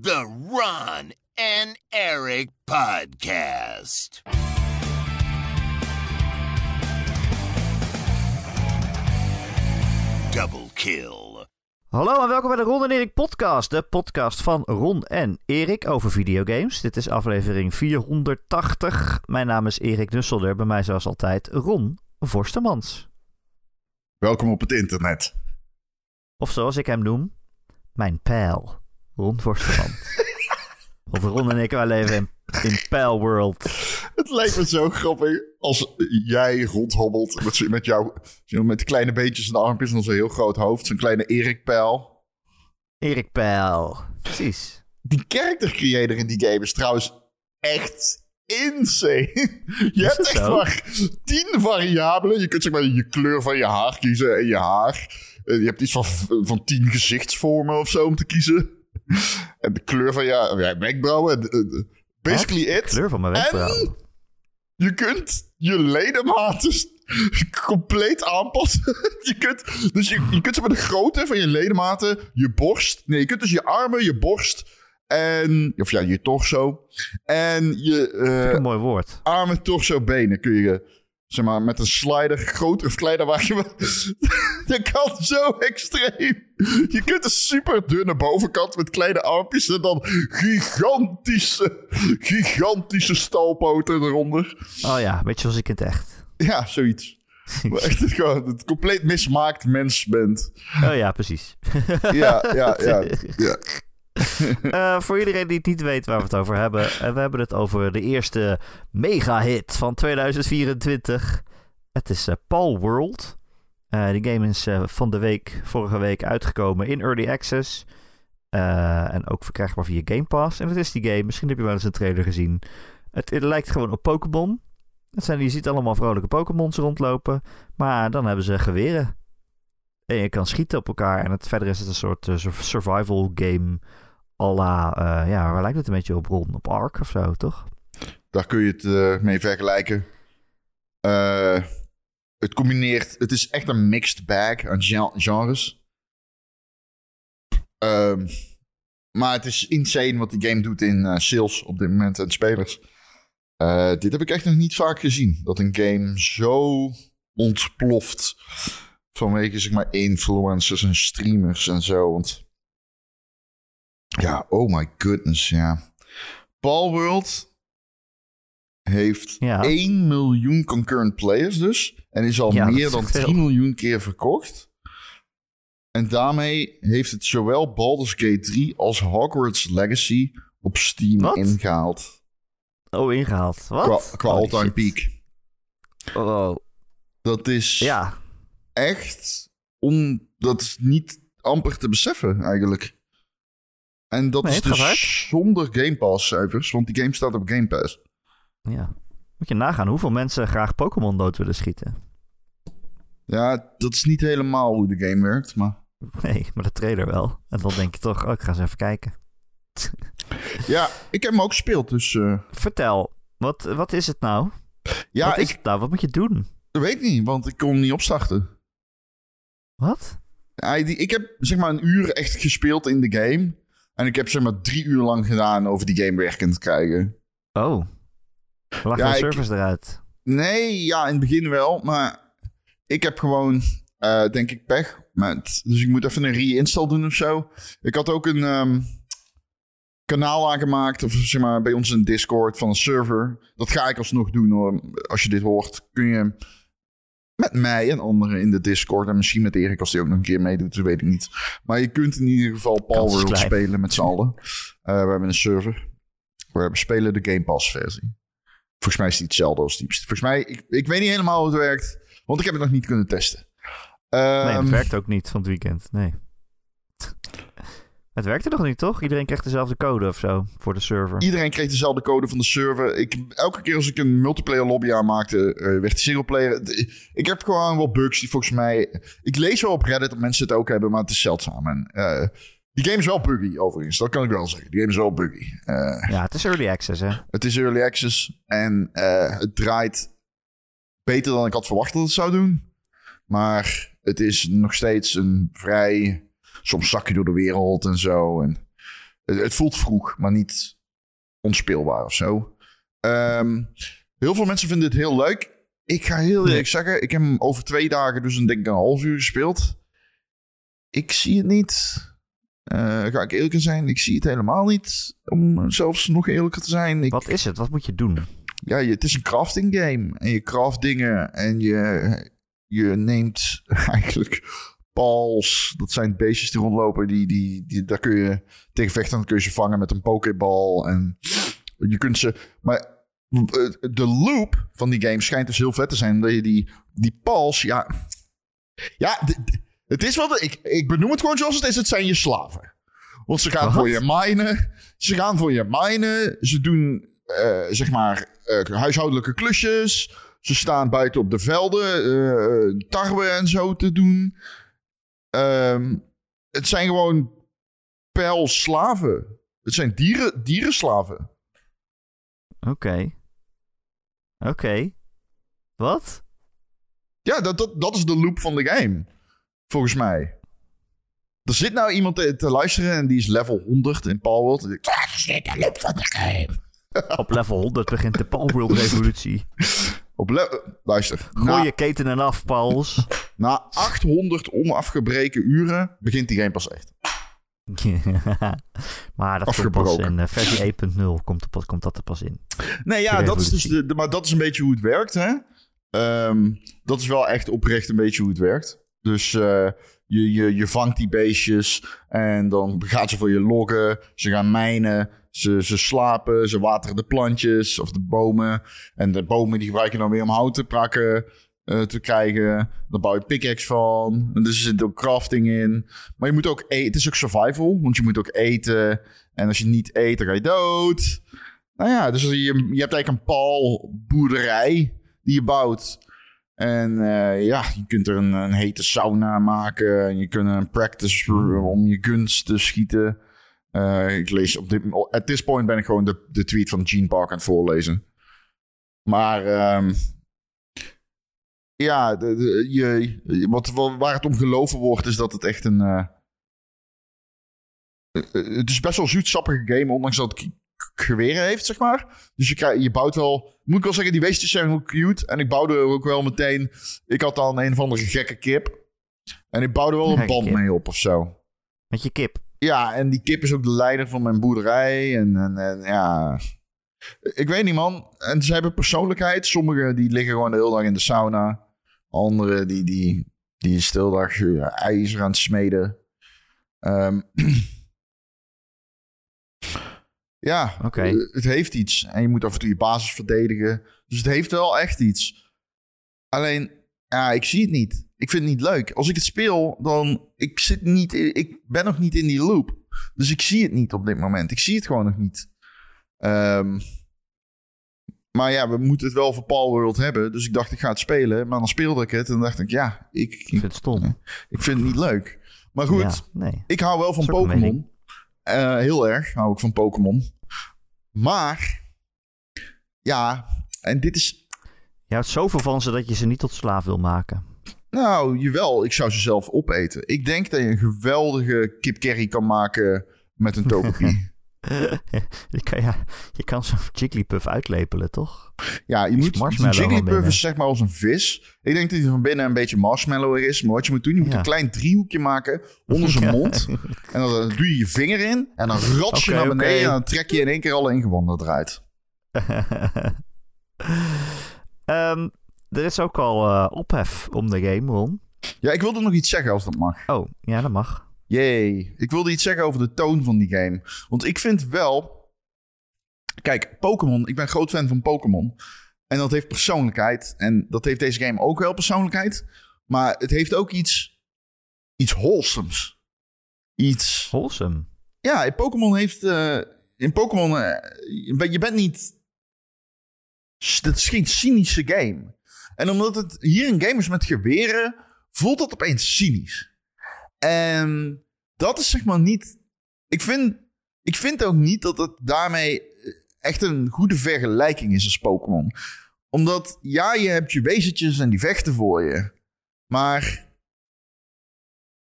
The Ron and Eric Podcast. Double kill. Hallo en welkom bij de Ron en Erik podcast. De podcast van Ron en Erik over videogames. Dit is aflevering 480. Mijn naam is Erik Nusselder. Bij mij zoals altijd Ron Forstemans. Welkom op het internet. Of zoals ik hem noem, mijn pijl. Ron of Ron en ik, wij leven in, in World. Het lijkt me zo grappig als jij rondhobbelt met, met jou, met kleine beentjes en armpjes en zo'n heel groot hoofd. Zo'n kleine Erik Pijl. Erik Pijl. Precies. Die character creator in die game is trouwens echt insane. Je hebt echt zo? maar tien variabelen. Je kunt zeg maar je kleur van je haar kiezen en je haar. Eh, Je hebt iets van, van tien gezichtsvormen of zo om te kiezen. En de kleur van je, ja, wenkbrauwen. Eh, eh, Basically it. Kleur van mijn wenkbrauw. En je kunt je ledematen compleet aanpassen. Je kunt, dus je, je kunt de grootte van je ledematen, je borst. Nee, je kunt dus je armen, je borst en... Of ja, je torso. En je eh, Een mooi woord. armen, torso, benen kun je... Zeg maar, met een slider, groter of kleiner waar je... Dat kan zo extreem. Je kunt een super dunne bovenkant met kleine armpjes en dan gigantische, gigantische stalpoten eronder. Oh ja, een beetje zoals ik het echt. Ja, zoiets. Echt het gewoon het compleet mismaakt mens bent. Oh ja, precies. Ja, ja, ja. ja. Eh, voor iedereen die het niet weet waar we het over hebben. eh, we hebben het over de eerste mega-hit van 2024. Het is eh, Paul World. Eh, die game is van de week, vorige week uitgekomen in Early Access. En ook verkrijgbaar via Game Pass. En het is die game, misschien heb je wel eens een trailer gezien. Het, het lijkt gewoon op Pokémon. Zijn, je ziet allemaal vrolijke Pokémons rondlopen. Maar dan hebben ze geweren. En je kan schieten op elkaar. En het, verder is het een soort sur- survival game. À la, eh, ja, waar lijkt het een beetje op Ron? Op Ark of zo, toch? Daar kun je het eh, mee vergelijken. Eh, het combineert... Het is echt een mixed bag aan gen- genres. Ehm, maar het is insane wat die game doet in sales op dit moment en spelers. Dit heb ik echt nog niet vaak gezien. Dat een game zo ontploft vanwege zeg maar influencers en streamers en zo. Want ja, oh my goodness, ja. Palworld heeft Ja. 1 miljoen concurrent players dus. En is al Ja, meer dan echt veel. 10 miljoen keer verkocht. En daarmee heeft het zowel Baldur's Gate 3 als Hogwarts Legacy op Steam Wat? ingehaald. Oh, ingehaald. Wat? Qua, all-time peak. Oh, Dat is ja. echt on, dat is niet amper te beseffen eigenlijk. En dat Nee, is dus zonder Game Pass cijfers, want die game staat op Game Pass. ja. Moet je nagaan hoeveel mensen graag Pokémon dood willen schieten. Ja, dat is niet helemaal hoe de game werkt, maar... Nee, maar de trailer wel. En dan denk je toch, oh, ik ga eens even kijken. Ja, ik heb hem ook gespeeld, dus... eh, Vertel, wat, wat is het nou? ja, wat is ik het nou? Wat moet je doen? weet niet, want ik kon hem niet opstarten. Wat? Ja, die, ik heb zeg maar een uur echt gespeeld in de game. En ik heb zeg maar drie uur lang gedaan over die game werkend te krijgen. Oh. Lag Ja, de ik- servers eruit? Nee, ja, in het begin wel. Maar ik heb gewoon, eh, denk ik, pech. Met, dus ik moet even een reinstall doen of zo. Ik had ook een ehm, kanaal aangemaakt. Of zeg maar bij ons een Discord van een server. Dat ga ik alsnog doen hoor. Als je dit hoort, kun je met mij en anderen in de Discord. En misschien met Erik als die ook nog een keer meedoet. Dat weet ik niet. Maar je kunt in ieder geval Palworld klein. spelen met z'n allen. Eh, we hebben een server. We spelen de Game Pass versie. Volgens mij is die hetzelfde als die. Volgens mij, ik, ik weet niet helemaal hoe het werkt. Want ik heb het nog niet kunnen testen. Nee, Ehm, het werkt ook niet van het weekend. Nee. Het werkte nog niet, toch? Iedereen kreeg dezelfde code of zo voor de server. Iedereen kreeg dezelfde code van de server. Ik, elke keer als ik een multiplayer lobby aanmaakte, eh, werd de singleplayer. Ik heb gewoon wel bugs die volgens mij. Ik lees wel op Reddit dat mensen het ook hebben, maar het is zeldzaam. En, eh, die game is wel buggy, overigens. Dat kan ik wel zeggen. Die game is wel buggy. Eh, Ja, het is early access, hè? het is early access en het draait beter dan ik had verwacht dat het zou doen. Maar het is nog steeds een vrij. Soms zak je door de wereld en zo. En Het, het voelt vroeg, maar niet onspeelbaar of zo. Ehm, heel veel mensen vinden het heel leuk. Ik ga heel eerlijk zeggen, ik heb hem over twee dagen, dus een, denk ik een half uur gespeeld. Ik zie het niet. Eh, ga ik eerlijk zijn, ik zie het helemaal niet. Om zelfs nog eerlijker te zijn. Ik, Wat is het? Wat moet je doen? ja, je- het is een crafting game. En je craft dingen en je, je neemt eigenlijk pals. Dat zijn beestjes die rondlopen. Die, die, die, daar kun je tegen vechten. Dan kun je ze vangen met een pokeball. En je kunt ze... Maar eh, de loop van die game schijnt dus heel vet te zijn. Dat je die, die pals... Ja, ja het is wat... Ik, ik benoem het gewoon zoals het is. Het zijn je slaven. Want ze gaan Wat? voor je minen. Ze gaan voor je minen. Ze doen, eh, zeg maar, eh, huishoudelijke klusjes. Ze staan buiten op de velden. eh, tarwe en zo te doen. Ehm, het zijn gewoon pijlslaven. Het zijn dieren, dierenslaven. Oké. Oké. Wat? Ja, dat, dat, dat is de loop van de game. Volgens mij. Er zit nou iemand te, te luisteren en die is level 100 in. En denkt, "Ah, dat is niet de loop van de game. Op level 100 begint de Palworld revolutie. Op le- Luister. Gooi Na, je ketenen af, Pauls. na 800 onafgebreken uren begint die game pas echt. maar dat komt pas Afgebroken. in eh, versie 1.0 komt, pas- komt dat er pas in. Nee, ja, dat is dus de- maar dat is een beetje hoe het werkt, hè? Ehm, dat is wel echt oprecht een beetje hoe het werkt. Dus eh, je, je, je vangt die beestjes en dan gaat ze voor je loggen. Ze gaan mijnen, ze, ze slapen, ze wateren de plantjes of de bomen. En de bomen die gebruik je dan weer om hout te prakken, eh, te krijgen. Dan bouw je pickaxe van. En dus er zit ook crafting in. Maar je moet ook eten. Het is ook survival, want je moet ook eten. En als je niet eet, dan ga je dood. Nou ja, dus je, je hebt eigenlijk een paalboerderij die je bouwt. En eh, ja, je kunt er een, een hete sauna maken. En je kunt een practice om je guns te schieten. Eh, ik lees op dit At this point ben ik gewoon de, de tweet van Gene Park aan het voorlezen. Maar ehm, ja, de, de- je, wat, waar het om geloven wordt, is dat het echt een. eh, eh, het is best wel zoetsappige game, ondanks dat het geweren heeft, zeg maar. Dus je, krijg, je bouwt wel... Moet ik wel zeggen, die beestjes zijn heel cute. En ik bouwde er ook wel meteen... Ik had dan een of andere gekke kip. En ik bouwde wel een band mee op of zo. Met je kip. Ja, en die kip is ook de leider van mijn boerderij. En, en, en ja... Ik weet niet, man. En ze hebben persoonlijkheid. Sommigen die liggen gewoon de hele dag in de sauna. Anderen die, die, die is de dag eh, ijzer aan het smeden. Ehm, ja, Oké. eh, het heeft iets. En je moet af en toe je basis verdedigen. Dus het heeft wel echt iets. Alleen, ja, ik zie het niet. Ik vind het niet leuk. Als ik het speel, dan... Ik, zit niet in- ik ben nog niet in die loop. Dus ik zie het niet op dit moment. Ik zie het gewoon nog niet. Ehm, maar ja, we moeten het wel voor Palworld hebben. Dus ik dacht, ik ga het spelen. Maar dan speelde ik het en dacht ik, ja, ik, vind het stom. ik vind het niet leuk. Maar goed, Ja, nee. ik hou wel van Pokémon. Eh, heel erg hou ik van Pokémon. Maar, ja, en dit is... Je houdt zoveel van ze dat je ze niet tot slaaf wil maken. Nou, jawel, ik zou ze zelf opeten. Ik denk dat je een geweldige kip curry kan maken met een Togepi. je, kan, ja, je kan zo'n Jigglypuff uitlepelen, toch? ja, je moet... van Jigglypuff is zeg maar als een vis. Ik denk dat hij van binnen een beetje marshmallow is. Maar wat je moet doen, je moet Ja. een klein driehoekje maken onder zijn mond. En dan doe je je vinger in en dan rots je naar beneden... en dan trek je in één keer alle ingewanden eruit. Ehm, er is ook al eh, ophef om de game, Ron. Ja, ik wilde nog iets zeggen als dat mag. Oh, ja, dat mag. Jee, ik wilde iets zeggen over de toon van die game. Want ik vind wel... Kijk, Pokémon, ik ben groot fan van Pokémon. En dat heeft persoonlijkheid. En dat heeft deze game ook wel persoonlijkheid. Maar het heeft ook iets... Iets wholesomes. Iets... Wholesome. Ja, Pokémon heeft... eh, in Pokémon... eh, je bent niet... Dat is geen cynische game. En omdat het hier een game is met geweren... voelt dat opeens cynisch. En dat is zeg maar niet... Ik vind, ik vind ook niet dat het daarmee echt een goede vergelijking is als Pokémon. Omdat, ja, je hebt je wezentjes en die vechten voor je. Maar,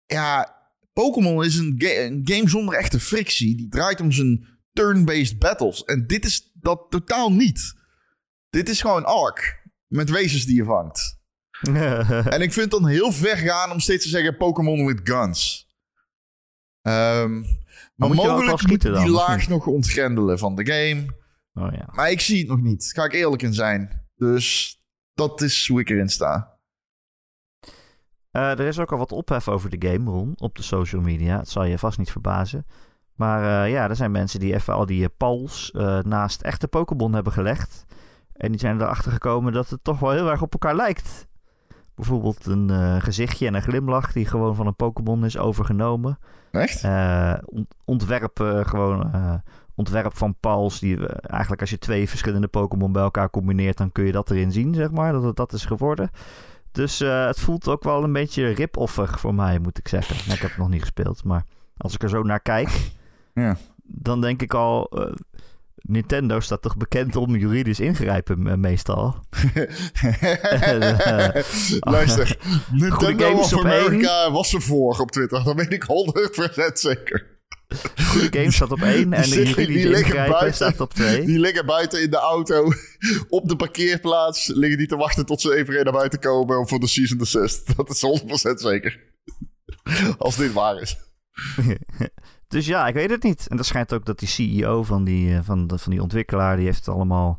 ja, Pokémon is een, een game zonder echte frictie. Die draait om zijn turn-based battles. En dit is dat totaal niet. Dit is gewoon Ark. Met wezens die je vangt. En ik vind het dan heel ver gaan om steeds te zeggen Pokémon with guns. Ehm, maar moet mogelijk moeten die dan, laag nog ontgrendelen van de game. oh ja. Maar ik zie het nog niet. Ga ik eerlijk in zijn. Dus dat is hoe ik erin sta. Eh, er is ook al wat ophef over de game, Ron, op de social media. Het zal je vast niet verbazen. Maar eh, ja, er zijn mensen die even al die eh, pals naast echte Pokémon hebben gelegd. En die zijn erachter gekomen dat het toch wel heel erg op elkaar lijkt. Bijvoorbeeld een eh, gezichtje en een glimlach die gewoon van een Pokémon is overgenomen. Echt? Eh, ont- ontwerp, eh, gewoon, eh, ontwerp van pals. Die, eh, eigenlijk als je twee verschillende Pokémon bij elkaar combineert, dan kun je dat erin zien, zeg maar. Dat het dat is geworden. Dus eh, het voelt ook wel een beetje ripoffig voor mij, moet ik zeggen. Nou, ik heb het nog niet gespeeld, maar als ik er zo naar kijk, Ja. dan denk ik al... Nintendo staat toch bekend om juridisch ingrijpen eh, meestal. Luister, Nintendo games of één. America was er voor op Twitter. Dat weet ik 100% zeker. Goede game staat op één en de zitten- die juridisch liggen ingrijpen buiten. staat op twee. Die liggen buiten in de auto. Op de parkeerplaats liggen die te wachten tot ze even naar buiten komen om voor de season assist. Dat is 100% zeker. Als dit waar is. Dus ja, ik weet het niet. En dat schijnt ook dat die CEO van die, eh, van, de- van die ontwikkelaar... die heeft allemaal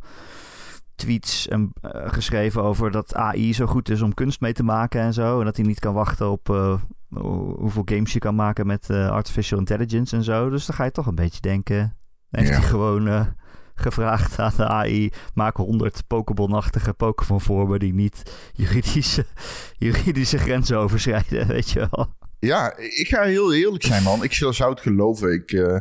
tweets en, eh, geschreven over dat AI zo goed is om kunst mee te maken en zo. En dat hij niet kan wachten op eh, hoe- hoeveel games je kan maken met artificial intelligence en zo. Dus dan ga je toch een beetje denken... Heeft Ja. hij gewoon gevraagd aan de AI... maak 100 Pokémon-achtige Pokémon-vormen... die niet juridische, juridische grenzen overschrijden, weet je wel. Ja, ik ga heel eerlijk zijn, man. Ik zou het geloven. Ik, eh,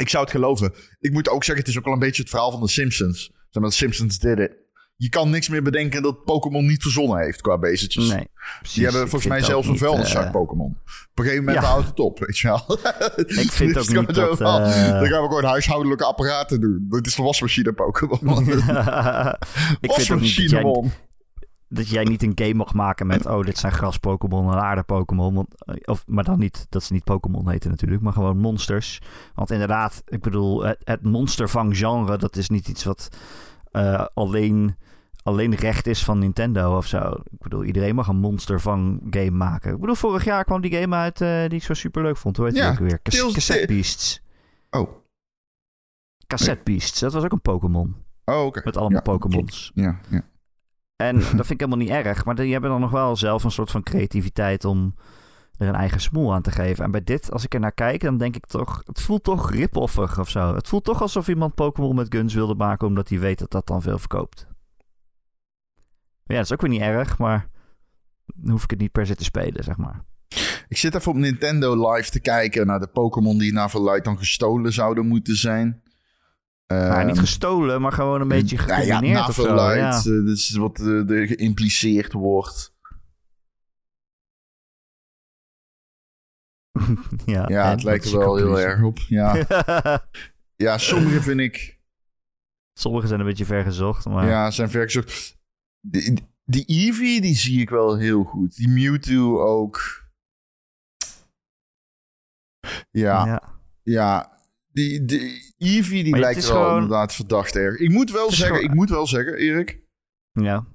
ik zou het geloven. Ik moet ook zeggen, het is ook wel een beetje het verhaal van de Simpsons. Zeg maar, de Simpsons did it. Je kan niks meer bedenken dat Pokémon niet verzonnen heeft qua beestjes. Nee, precies. Die hebben volgens mij zelfs een vuilniszak eh, Pokémon. Op een gegeven moment Ja. houdt het op, weet je wel. Ik vind Dus ook niet dat... eh, Dan gaan we gewoon huishoudelijke apparaten doen. Dit is de wasmachine Pokémon. ik vind ook niet dat wasmachine, jij. Dat jij niet een game mag maken met... oh, dit zijn gras-Pokémon en aarde-Pokémon. eh, Of, maar dan niet dat ze niet Pokémon heten natuurlijk... maar gewoon monsters. Want inderdaad, ik bedoel... het, het monstervang-genre... dat is niet iets wat eh, alleen, alleen recht is van Nintendo of zo. Ik bedoel, iedereen mag een monstervang-game maken. Ik bedoel, vorig jaar kwam die game uit... eh, die ik zo super leuk vond. Hoe heet Ja, ook weer? Cas- Cassette Beasts. Oh, Cassette Beasts, dat was ook een Pokémon. oh oké. Met allemaal Ja, Pokémons. Ja, ja. En dat vind ik helemaal niet erg. Maar die hebben dan nog wel zelf een soort van creativiteit om er een eigen smoel aan te geven. En bij dit, als ik er naar kijk, dan denk ik toch... Het voelt toch ripoffig of zo. Het voelt toch alsof iemand Pokémon met guns wilde maken... omdat hij weet dat dat dan veel verkoopt. Ja, dat is ook weer niet erg, maar... Dan hoef ik het niet per se te spelen, zeg maar. Ik zit even op Nintendo Live te kijken naar de Pokémon die naar verluid dan gestolen zouden moeten zijn. Maar niet gestolen, maar gewoon een beetje nou gecombineerd ja, of zo. Ja. eh, dat is wat eh, er geïmpliceerd wordt. ja, het lijkt er wel heel erg op. Ja, ja sommige vind ik Sommige zijn een beetje vergezocht, maar... ja, zijn vergezocht. Die, die Eevee, die zie ik wel heel goed. Die Mewtwo ook. Ja, ja. ja. Die, die Eevee die lijkt wel gewoon- inderdaad verdacht erg. Ik moet wel zeggen, gewoon- ik moet wel zeggen, Erik. ja.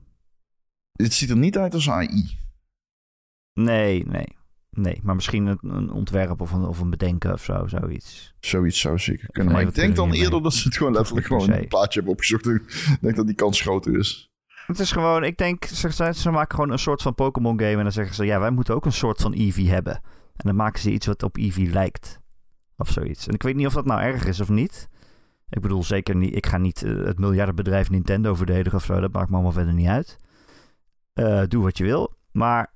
Het ziet er niet uit als AI. Nee, nee. Nee, maar misschien een, een ontwerp of een, of een bedenken of zo, zoiets. Zoiets zou zeker kunnen. Nee, Maar ik denk dan eerder dat ze het gewoon letterlijk gewoon een plaatje hebben opgezocht. Ik denk dat die kans groter is. Het is gewoon, ik denk, ze, ze, ze maken gewoon een soort van Pokémon game en dan zeggen ze, ja, wij moeten ook een soort van Eevee hebben. En dan maken ze iets wat op Eevee lijkt. Of zoiets. En ik weet niet of dat nou erg is of niet. Ik bedoel, zeker niet, ik ga niet eh, het miljardenbedrijf Nintendo verdedigen of zo, dat maakt me allemaal verder niet uit. Eh, doe wat je wil. Maar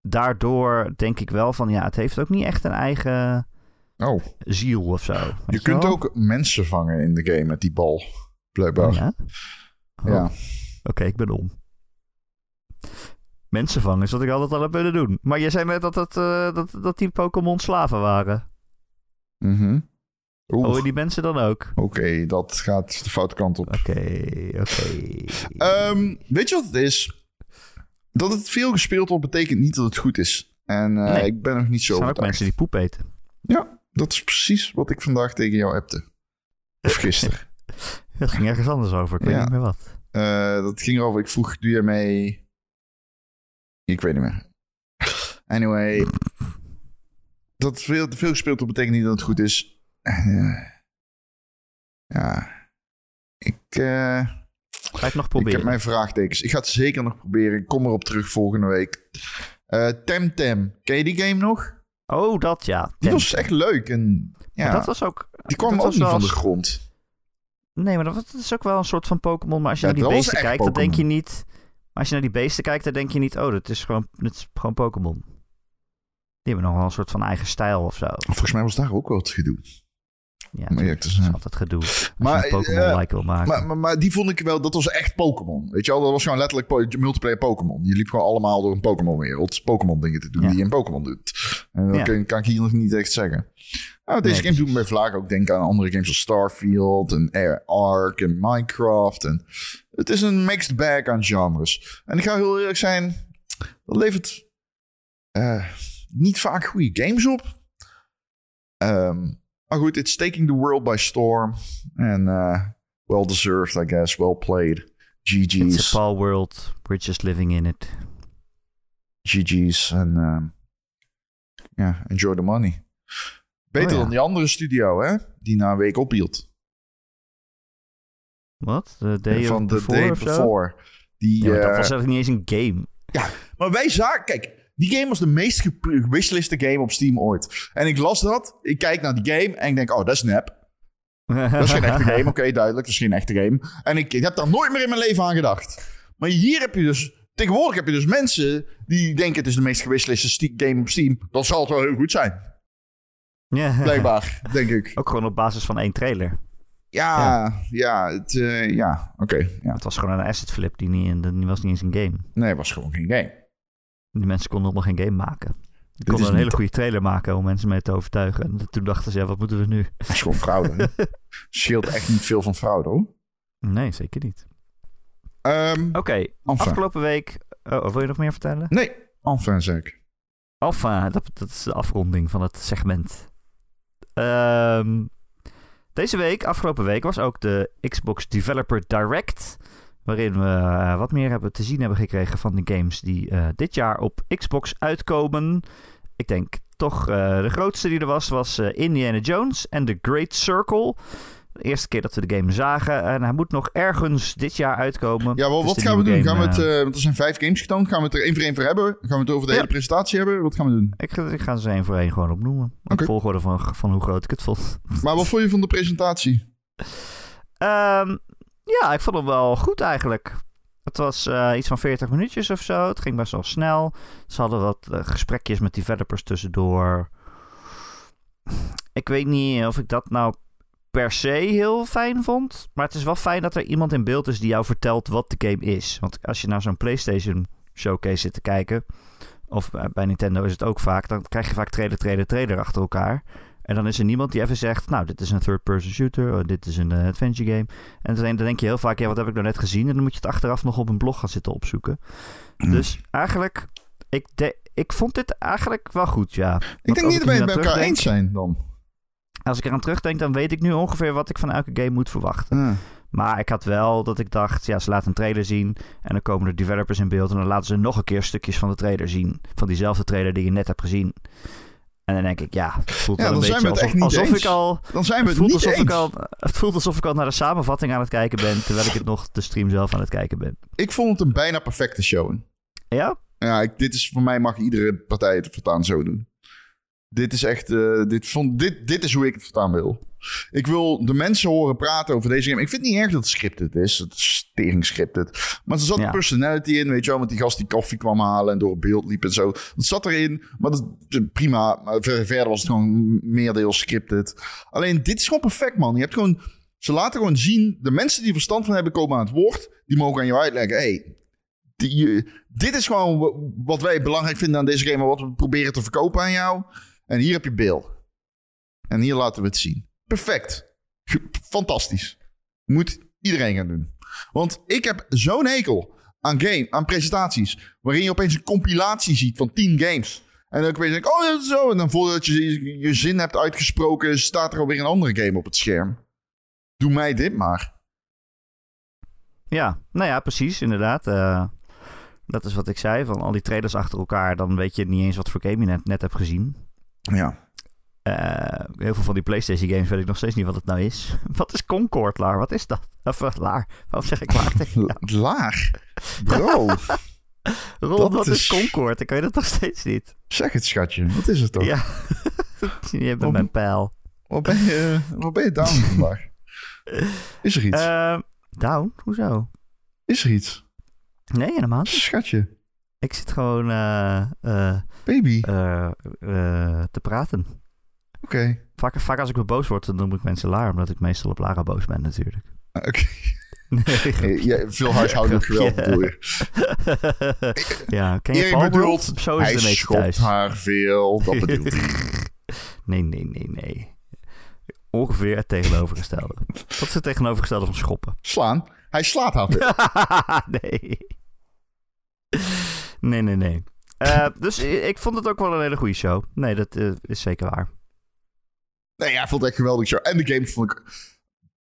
daardoor denk ik wel van, ja, het heeft ook niet echt een eigen Oh, ziel of zo. je kunt wel? ook mensen vangen in de game met die bal. Blijkbaar. Ja? Oh, Ja. Oké, ik ben om. Mensen vangen is wat ik altijd al heb willen doen. Maar je zei net dat, het, eh, dat, dat die Pokémon slaven waren. En die mensen dan ook? oké, dat gaat de foute kant op. Oké, oké. Ehm, weet je wat het is? Dat het veel gespeeld wordt, betekent niet dat het goed is. En eh, Nee. ik ben nog niet Er zo zijn ook mensen die poep eten. Ja, dat is precies wat ik vandaag tegen jou appte. Of gisteren. Het ging ergens anders over. Ik weet Ja. niet meer wat. Eh, dat ging erover. Ik vroeg, doe je mee... Ik weet niet meer. Anyway. Dat veel, veel gespeeld wordt betekent niet dat het goed is. Eh, ja. Ik, eh, Ga het nog ik proberen? heb mijn vraagtekens. Ik ga het zeker nog proberen. Ik kom erop terug volgende week. Eh Temtem. Ken je die game nog? Oh, dat ja. Die was echt leuk. En ja, Maar dat was ook... die kwam ook niet van de grond. Nee, maar dat was- dat is ook wel een soort van Pokémon. Maar als je Ja, naar die beesten kijkt, dan denk je niet... Maar als je naar die beesten kijkt, dan denk je niet... Oh, dat is gewoon, dat is gewoon Pokémon. Die hebben nog wel een soort van eigen stijl of zo. Volgens mij was daar ook wel het gedoe. Ja, Om eerlijk te dat is zijn. altijd gedoe. Maar, Pokémon-like eh, wil maken. Maar, maar, maar die vond ik wel, dat was echt Pokémon. Weet je wel, dat was gewoon letterlijk multiplayer Pokémon. Je liep gewoon allemaal door een Pokémon-wereld. Pokémon dingen te doen Ja. die je in Pokémon doet. En dat Ja. kan, ik hier nog niet echt zeggen. Nou, deze Nee, game doet me Vlaag ook denken aan andere games als Starfield en Air Ark en Minecraft. En het is een mixed bag aan genres. En ik ga heel eerlijk zijn, dat levert eh, niet vaak goede games op. Ehm, maar goed, it's taking the world by storm. En eh, well deserved, I guess. Well played. It's GG's. a Paul world. We're just living in it. GG's. En ehm, ja, enjoy the money. Beter Oh, ja. dan die andere studio, hè? Die na een week ophield. Wat? The day Van of de before day before. Die, Ja, dat eh, was eigenlijk niet eens een game. Maar wij zagen, kijk, die game was de meest ge- gewishliste game op Steam ooit. En ik las dat, ik kijk naar die game en ik denk, oh, dat is nep. Dat is geen echte game, oké, duidelijk, dat is geen echte game. En ik, ik heb daar nooit meer in mijn leven aan gedacht. Maar hier heb je dus, tegenwoordig heb je dus mensen die denken het is de meest gewishliste sti- game op Steam. Dat zal het wel heel goed zijn, Ja. blijkbaar, denk ik. Ook gewoon op basis van één trailer. Ja, ja, het, eh, ja, oké. ja. Het was gewoon een asset flip. Die, niet, die was niet eens een game. Nee, het was gewoon geen game. Die mensen konden nog geen game maken. Die konden een hele goede trailer maken om mensen mee te overtuigen. En toen dachten ze, ja, wat moeten we nu? Het is gewoon fraude. Scheelt echt niet veel van fraude, hoor. Nee, zeker niet. Ehm Oké, enfin. afgelopen week... Oh, wil je nog meer vertellen? Nee, enfin zeg ik. Alpha, dat, dat is de afronding van het segment. Ehm, deze week, afgelopen week, was ook de Xbox Developer Direct. Waarin we eh, wat meer hebben te zien hebben gekregen van de games die eh, dit jaar op Xbox uitkomen. Ik denk toch eh, de grootste die er was, was Indiana Jones en The Great Circle. De eerste keer dat we de game zagen. En hij moet nog ergens dit jaar uitkomen. Ja, wel, wat gaan we doen? Gaan we het, want er zijn vijf games getoond. Gaan we het er één voor één voor hebben? Gaan we het over de Ja. hele presentatie hebben? Wat gaan we doen? ik, ga- ik ga ze één voor één gewoon opnoemen. Op Oké. volgorde van, van hoe groot ik het vond. Maar wat vond je van de presentatie? Ehm, ja, ik vond hem wel goed eigenlijk. Het was eh, iets van 40 minuutjes of zo. Het ging best wel snel. Ze hadden wat eh, gesprekjes met developers tussendoor. Ik weet niet of ik dat nou per se heel fijn vond. Maar het is wel fijn dat er iemand in beeld is die jou vertelt wat de game is. Want als je naar zo'n PlayStation showcase zit te kijken. Of eh, bij Nintendo is het ook vaak. Dan krijg je vaak trailer, trailer, trailer achter elkaar. En dan is er niemand die even zegt, nou, dit is een third-person shooter, oh, dit is een eh, adventure game. En dan denk je heel vaak, ja, wat heb ik nou net gezien? En dan moet je het achteraf nog op een blog gaan zitten opzoeken. Dus eigenlijk, ik, de, ik vond dit eigenlijk wel goed, ja. Ik denk niet dat wij het bij elkaar eens zijn dan. Als ik eraan terugdenk, dan weet ik nu ongeveer wat ik van elke game moet verwachten. Maar ik had wel dat ik dacht, ja, ze laten een trailer zien. En dan komen er developers in beeld. En dan laten ze nog een keer stukjes van de trailer zien. Van diezelfde trailer die je net hebt gezien. En dan denk ik, ja, het voelt Ja, wel een beetje we het alsof, ik al Dan zijn we het het voelt, niet alsof ik al, het voelt alsof ik al naar de samenvatting aan het kijken ben, terwijl ik het nog de stream zelf aan het kijken ben. Ik vond het een bijna perfecte show. Ja? Ja, ik, dit is voor mij mag iedere partij het voortaan zo doen. Dit is echt, eh, dit, vond, dit, dit is hoe ik het voortaan wil. Ik wil de mensen horen praten over deze game. Ik vind het niet erg dat het scripted is. Het is tering scripted. Maar er zat Ja. personality in, weet je wel. Met die gast die koffie kwam halen en door het beeld liep en zo. Dat zat erin, maar dat prima. Maar ver- verder was het gewoon meerdeels scripted. Alleen, dit is gewoon perfect, man. Je hebt gewoon... Ze laten gewoon zien, de mensen die verstand van hebben komen aan het woord. Die mogen aan jou uitleggen, hey, die, dit is gewoon wa- wat wij belangrijk vinden aan deze game. Wat we proberen te verkopen aan jou. En hier heb je Bill. En hier laten we het zien. Perfect. Fantastisch. Moet iedereen gaan doen. Want ik heb zo'n hekel aan game, aan presentaties. Waarin je opeens een compilatie ziet van 10 games. En dan weet ik, oh, dat is zo. En dan voordat je je zin hebt uitgesproken, staat er alweer een andere game op het scherm. Doe mij dit maar. Ja, nou ja, precies, inderdaad. Eh, dat is wat ik zei, van al die trailers achter elkaar, dan weet je niet eens wat voor game je net, net hebt gezien. Ja. Eh, heel veel van die PlayStation games weet ik nog steeds niet wat het nou is. Wat is Concord, Laar? Wat is dat? Of uh, Laar, waarom zeg ik Laar tegen jou? Laag. Bro, Ron, dat wat is is- Concord? Ik weet het nog steeds niet. zeg het schatje. Wat is het toch? Ja, je hebt mijn pijl. Wat ben je, wat ben je down vandaag? Is er iets? Eh, down? Hoezo? Is er iets? Nee, helemaal niet. Schatje. Ik zit gewoon eh, eh, Baby. eh, eh, te praten. Oké. Vaak, vaak als ik weer boos word, dan noem ik mensen Laar, omdat ik meestal op Lara boos ben natuurlijk. Oké. Nee, ja, veel huishoudelijk geweld bedoel je. ja, ken je Paul bedoelt? Zo is Hij schopt thuis. haar veel. Dat bedoelt hij. Nee, nee, nee, nee. Ongeveer het tegenovergestelde. Wat is het tegenovergestelde van schoppen? Slaan. Hij slaat haar veel. nee. Nee, nee, nee. Eh, dus ik vond het ook wel een hele goede show. Nee, dat eh, is zeker waar. Nee, ja, ik vond het echt geweldig show. En de games vond ik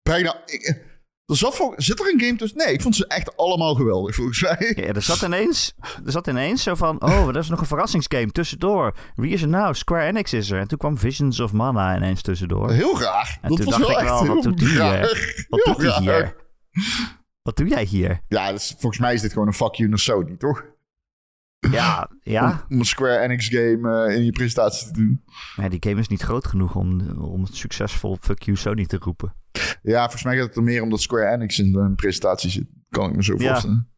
bijna... Ik, er zat, zit er een game tussen? Nee, ik vond ze echt allemaal geweldig, volgens mij. Ja, er, zat ineens, er zat ineens zo van... Oh, er is nog een verrassingsgame tussendoor. Wie is er nou? Square Enix is er. En toen kwam Visions of Mana ineens tussendoor. Heel raar. En dat toen was dacht wel ik wel, wat doet die hier? Wat doet hier? Wat doe jij hier? Ja, dus, volgens mij is dit gewoon een fuck you naar Sony, toch? Ja, ja. Om, om een Square Enix game eh, in je presentatie te doen. Maar die game is niet groot genoeg om, om het succesvol Fuck You Sony te roepen. Ja, volgens mij gaat het er meer om dat Square Enix in een presentatie zit. Kan ik me zo Ja. voorstellen.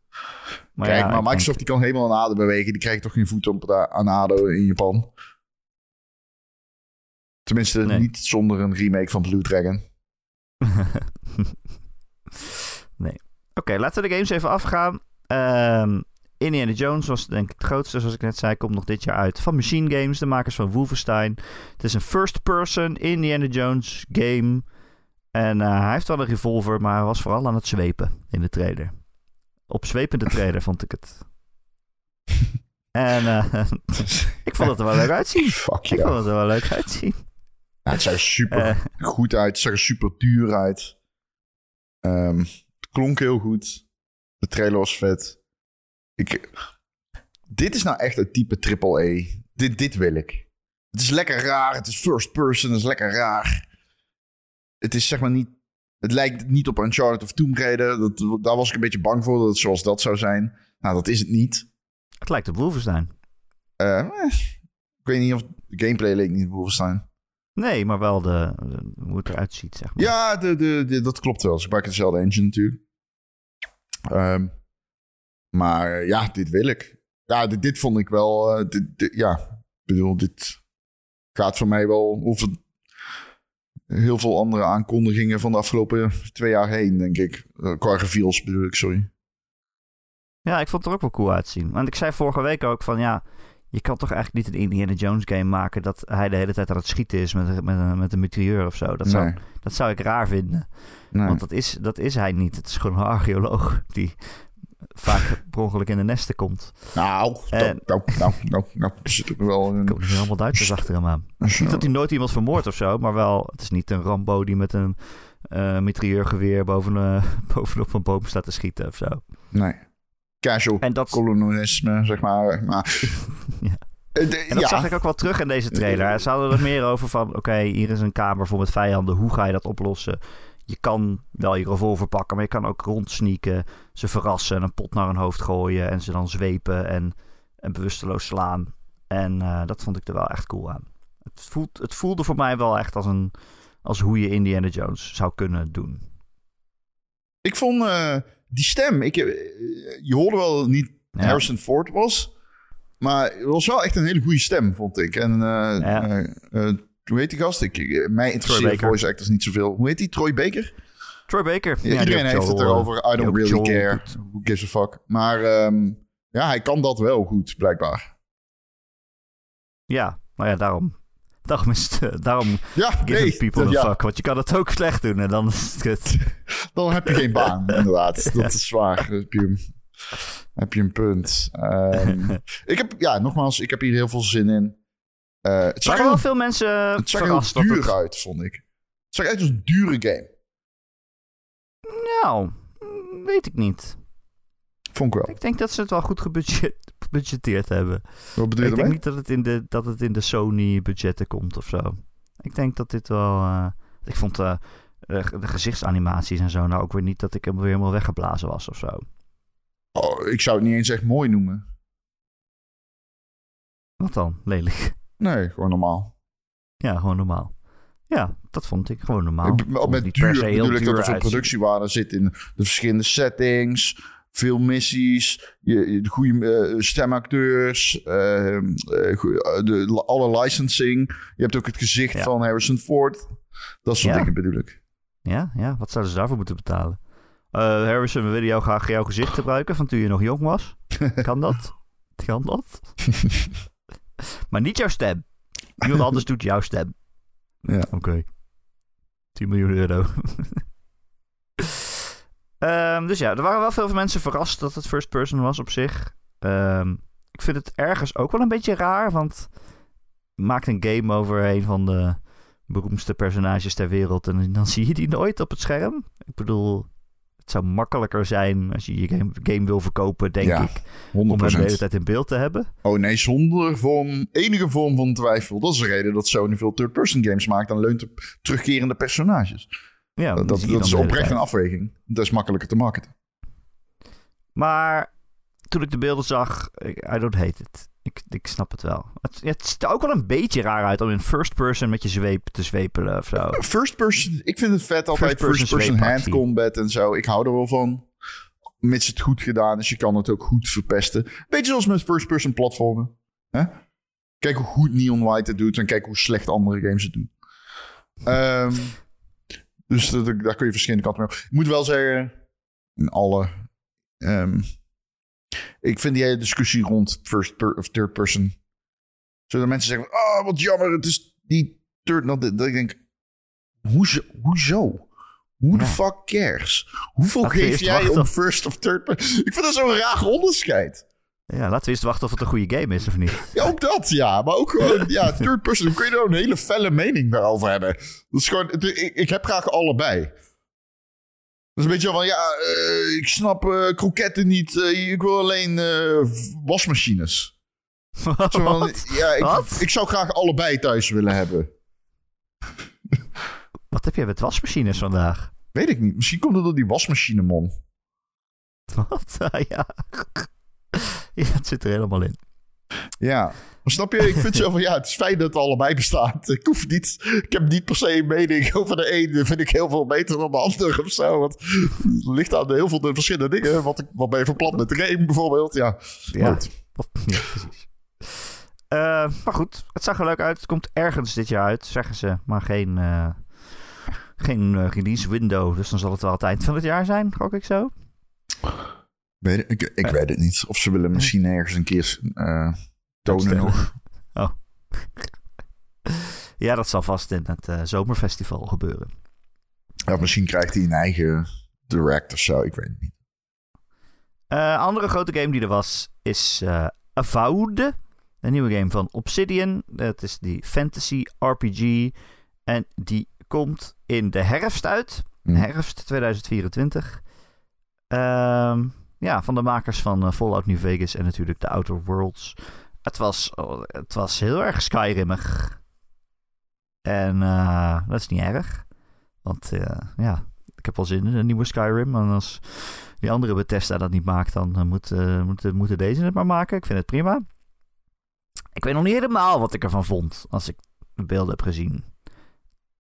Maar Kijk, ja, maar Microsoft die kan helemaal aan aarde bewegen. Die krijgt toch geen voet op de, aan aarde in Japan. Tenminste, Nee. niet zonder een remake van Blue Dragon. nee. Oké, laten we de games even afgaan. Ehm, Indiana Jones was denk ik het grootste, zoals ik net zei, komt nog dit jaar uit. Van Machine Games, de makers van Wolfenstein. Het is een first-person Indiana Jones game. En eh, hij heeft wel een revolver, maar hij was vooral aan het zwepen in de trailer. Op zwepende trailer vond ik het. En eh, ik vond het er wel leuk uitzien. Fuck Ik vond het er wel leuk uitzien. Ja, het zag er super Eh, goed uit. Het zag er super duur uit. Ehm, het klonk heel goed. De trailer was vet. Ik, dit is nou echt een type AAA. Dit, dit wil ik. Het is lekker raar. Het is first person. Het is lekker raar. Het is zeg maar niet... Het lijkt niet op Uncharted of Tomb Raider. Dat, daar was ik een beetje bang voor dat het zoals dat zou zijn. Nou, dat is het niet. het lijkt op Wolfenstein. Eh, eh, ik weet niet of de gameplay leek niet op Wolfenstein. Nee, maar wel de, de- hoe het eruit ziet, zeg maar. Ja, de, de, de- dat klopt wel. Ze gebruiken dezelfde engine natuurlijk. Ehm, maar ja, dit wil ik. Ja, dit, dit vond ik wel... eh, dit, dit- ja, ik bedoel, dit gaat voor mij wel over heel veel andere aankondigingen van de afgelopen twee jaar heen, denk ik. Eh, qua reveals bedoel ik, sorry. Ja, ik vond het er ook wel cool uitzien. Want ik zei vorige week ook van ja, je kan toch eigenlijk niet een Indiana Jones game maken dat hij de hele tijd aan het schieten is met, met, een- met een mitrailleur of zo. Dat zou, nee, dat zou ik raar vinden. nee. Want dat is, dat is hij niet. Het is gewoon een archeoloog die vaak per ongeluk in de nesten komt. Nou, En- nou, nou, nou, nou, nou, er zit ook wel Er een... komen er allemaal Duitsers achter hem aan. Niet dat hij nooit iemand vermoordt of zo, maar wel, het is niet een Rambo die met een eh mitrailleurgeweer boven, eh, bovenop een boom staat te schieten of zo. Nee. Casual En dat, kolonialisme, zeg maar. maar Ja. Eh, de- En dat ja. zag ik ook wel terug in deze trailer. Ze hadden er meer over van... Oké, hier is een kamer vol met vijanden. Hoe ga je dat oplossen? Je kan wel je revolver pakken, maar je kan ook rondsneaken. Ze verrassen en een pot naar hun hoofd gooien. En ze dan zwepen en, en bewusteloos slaan. En eh, dat vond ik er wel echt cool aan. Het, voelt, het voelde voor mij wel echt als, een, als hoe je Indiana Jones zou kunnen doen. Ik vond eh, die stem... Ik, eh, je hoorde wel niet Ja. Harrison Ford was. Maar het was wel echt een hele goede stem, vond ik. En Ja. Eh, eh, hoe heet die gast? Ik, ik- mij interesseert voice actors niet zoveel. Hoe heet die? Troy Baker? Troy Baker. Ja, iedereen heeft het erover. I don't really Joel care. Who gives a fuck? Maar ehm, ja, hij kan dat wel goed, blijkbaar. Ja, nou ja, daarom. Daarom is het... eh, daarom Ja, Give nee. people dat- a ja, fuck. Want je kan het ook slecht doen en dan is het kut. dan heb je geen baan, inderdaad. Dat is zwaar. Heb je- Heb je een punt. Ehm, ik heb, ja, nogmaals, ik heb hier heel veel zin in. Uh, het Er zag er wel veel mensen het zag er verrast heel dat duur het... uit, vond ik. Het zag uit als een dure game. Nou, weet ik niet. Vond ik wel. Ik denk dat ze het wel goed gebudget, gebudgeteerd hebben. Wat bedoel je ik denk niet dat het in de, dat het in de Sony-budgetten komt of zo. Ik denk dat dit wel... eh, ik vond eh, de, de gezichtsanimaties en zo nou ook weer niet dat ik hem weer helemaal weggeblazen was of zo. Oh, ik zou het niet eens echt mooi noemen. Wat dan? Lelijk. Nee, gewoon normaal. Ja, gewoon normaal. Ja, dat vond ik gewoon normaal. Ik- met niet per duur se heel bedoel ik dat duur er uitzien. productiewaarde zit in de verschillende settings, veel missies, je, je- de goede eh, stemacteurs, eh, de, alle licensing. Je hebt ook het gezicht Ja. van Harrison Ford. Dat soort Ja. dingen bedoel ik. Ja, ja, wat zouden ze daarvoor moeten betalen? Eh, Harrison, we willen jou graag jouw gezicht gebruiken van toen je nog jong was. Kan dat? Kan dat? maar niet jouw stem. Iemand anders doet jouw stem. Ja. Oké. 10 miljoen euro. Ehm, dus ja, er waren wel veel mensen verrast dat het first person was op zich. Ehm, ik vind het ergens ook wel een beetje raar, want maakt een game over een van de beroemdste personages ter wereld en dan zie je die nooit op het scherm. Ik bedoel, het zou makkelijker zijn als je je game, game wil verkopen, denk Ja, ik, om hem de 100%. hele tijd in beeld te hebben. Oh nee, zonder vorm, enige vorm van twijfel. Dat is de reden dat Sony veel third-person games maakt en leunt op terugkerende personages. Ja, dat dat, dan is oprecht een afweging. Dat is makkelijker te marketen. Maar toen ik de beelden zag, I don't hate it. Ik, ik snap het wel. Het, het ziet er ook wel een beetje raar uit om in first person met je zweep te zwepelen of zo. First person, ik vind het vet altijd. First person First person hand combat en zo. Ik hou er wel van. Mits het goed gedaan is, je kan het ook goed verpesten. Beetje zoals met first person platformen. Hè? Kijk hoe goed Neon White het doet en kijk hoe slecht andere games het doen. Ehm, dus dat, daar kun je verschillende kanten mee op. Ik moet wel zeggen, in alle... ehm, ik vind die hele discussie rond first per, of third person... Zodat mensen zeggen, oh wat jammer, het is die third... Dat, dat ik denk, hoezo? hoezo? Hoe de Ja. fuck cares? Hoeveel Laten geef jij om first of third person? Ik vind dat zo'n raar onderscheid. Ja, laten we eerst wachten of het een goede game is of niet. Ja, ook dat, ja. Maar ook gewoon, ja, third person. Dan kun je er een hele felle mening daarover hebben. Dat is gewoon, ik, ik heb graag allebei. Dat is een beetje van, ja, eh, ik snap eh, kroketten niet. eh, ik wil alleen wasmachines. Zo Wat? ja, ik, ik zou graag allebei thuis willen hebben. Wat heb jij met wasmachines vandaag? Weet ik niet. Misschien komt het door die wasmachine, man. Wat? Ja. ja, het zit er helemaal in. Ja. Maar snap je? Ik vind zo van, ja, het is fijn dat het allebei bestaat. Ik hoef niet, ik heb niet per se een mening over de ene. vind ik heel veel beter dan de andere of zo. Want het ligt aan heel veel de verschillende dingen. Wat, ik, wat ben je van plan met de game bijvoorbeeld? Ja, Ja, Goed. Wat- ja precies. Eh, maar goed, het zag er leuk uit. Het komt ergens dit jaar uit, zeggen ze. Maar geen, eh, geen eh, release window. Dus dan zal het wel het eind van het jaar zijn, gok ik zo. Weet ik, ik, weet het niet. Of ze willen misschien ergens een keer tonen nog. Oh. ja, dat zal vast in het eh, zomerfestival gebeuren. Ja, misschien krijgt hij een eigen direct of zo. Ik weet het niet. Eh andere grote game die er was is eh Avowed. Een nieuwe game van Obsidian. Dat is die fantasy RPG. En die komt in de herfst uit. Hm. Herfst 2024. Ehm, ja, van de makers van Fallout New Vegas en natuurlijk The Outer Worlds. Het was, oh, het was heel erg Skyrimmig. En eh, dat is niet erg. Want eh, ja, ik heb wel zin in een nieuwe Skyrim. En als die andere Bethesda dat niet maakt, dan eh, moet, moeten, moeten deze het maar maken. Ik vind het prima. Ik weet nog niet helemaal wat ik ervan vond als ik de beelden heb gezien.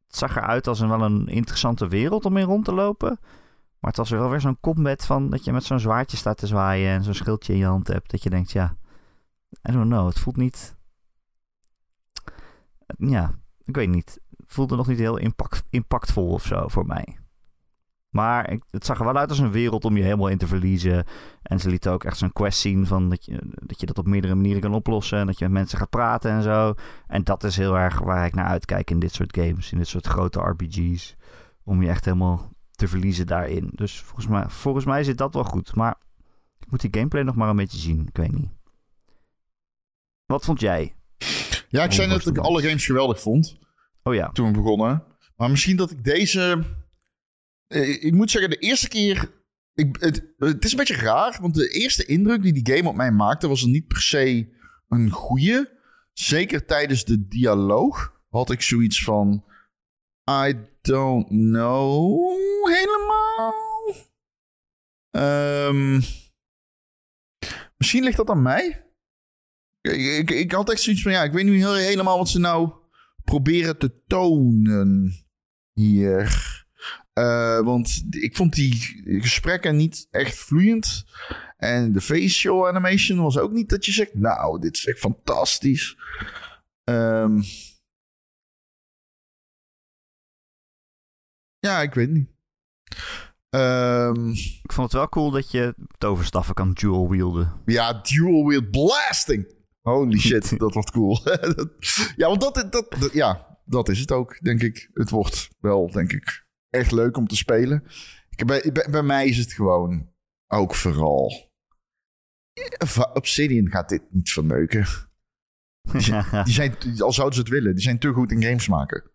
Het zag eruit als een wel een interessante wereld om in rond te lopen. Maar het was wel weer zo'n combat van dat je met zo'n zwaardje staat te zwaaien en zo'n schildje in je hand hebt. Dat je denkt, ja, I don't know, het voelt niet... Ja, ik weet niet. Het voelde nog niet heel impact, impactvol of zo voor mij. Maar het zag er wel uit als een wereld om je helemaal in te verliezen. En ze lieten ook echt zo'n quest zien van dat je, dat je dat op meerdere manieren kan oplossen. En dat je met mensen gaat praten en zo. En dat is heel erg waar ik naar uitkijk in dit soort games. In dit soort grote RPG's. Om je echt helemaal te verliezen daarin. Dus volgens mij, volgens mij zit dat wel goed. Maar Ik moet die gameplay nog maar een beetje zien. Ik weet niet. Wat vond jij? Ja, ik zei net dat ik alle games geweldig vond Oh ja. toen we begonnen. Maar misschien dat ik deze... eh, Ik moet zeggen, de eerste keer... Ik, het, het is een beetje raar, want de eerste indruk die die game op mij maakte... was er niet per se een goede. Zeker tijdens de dialoog had ik zoiets van... I don't know helemaal. Ehm, misschien ligt dat aan mij. Ik, ik, ik had echt zoiets van, ja, ik weet niet helemaal wat ze nou proberen te tonen hier. Eh, want ik vond die gesprekken niet echt vloeiend. En de facial animation was ook niet dat je zegt, nou, dit is echt fantastisch. Ehm, ja, ik weet niet. Ehm, Ik vond het wel cool dat je toverstaffen kan dual wielden. ja, dual wheel blasting. Holy shit, dat wordt cool. ja, want dat, dat, dat- ja, dat is het ook, denk ik. Het wordt wel, denk ik, echt leuk om te spelen. Ik, bij, bij, bij mij is het gewoon ook vooral... Va- Obsidian gaat dit niet verneuken. Die zijn, al zouden ze het willen, die zijn te goed in games maken.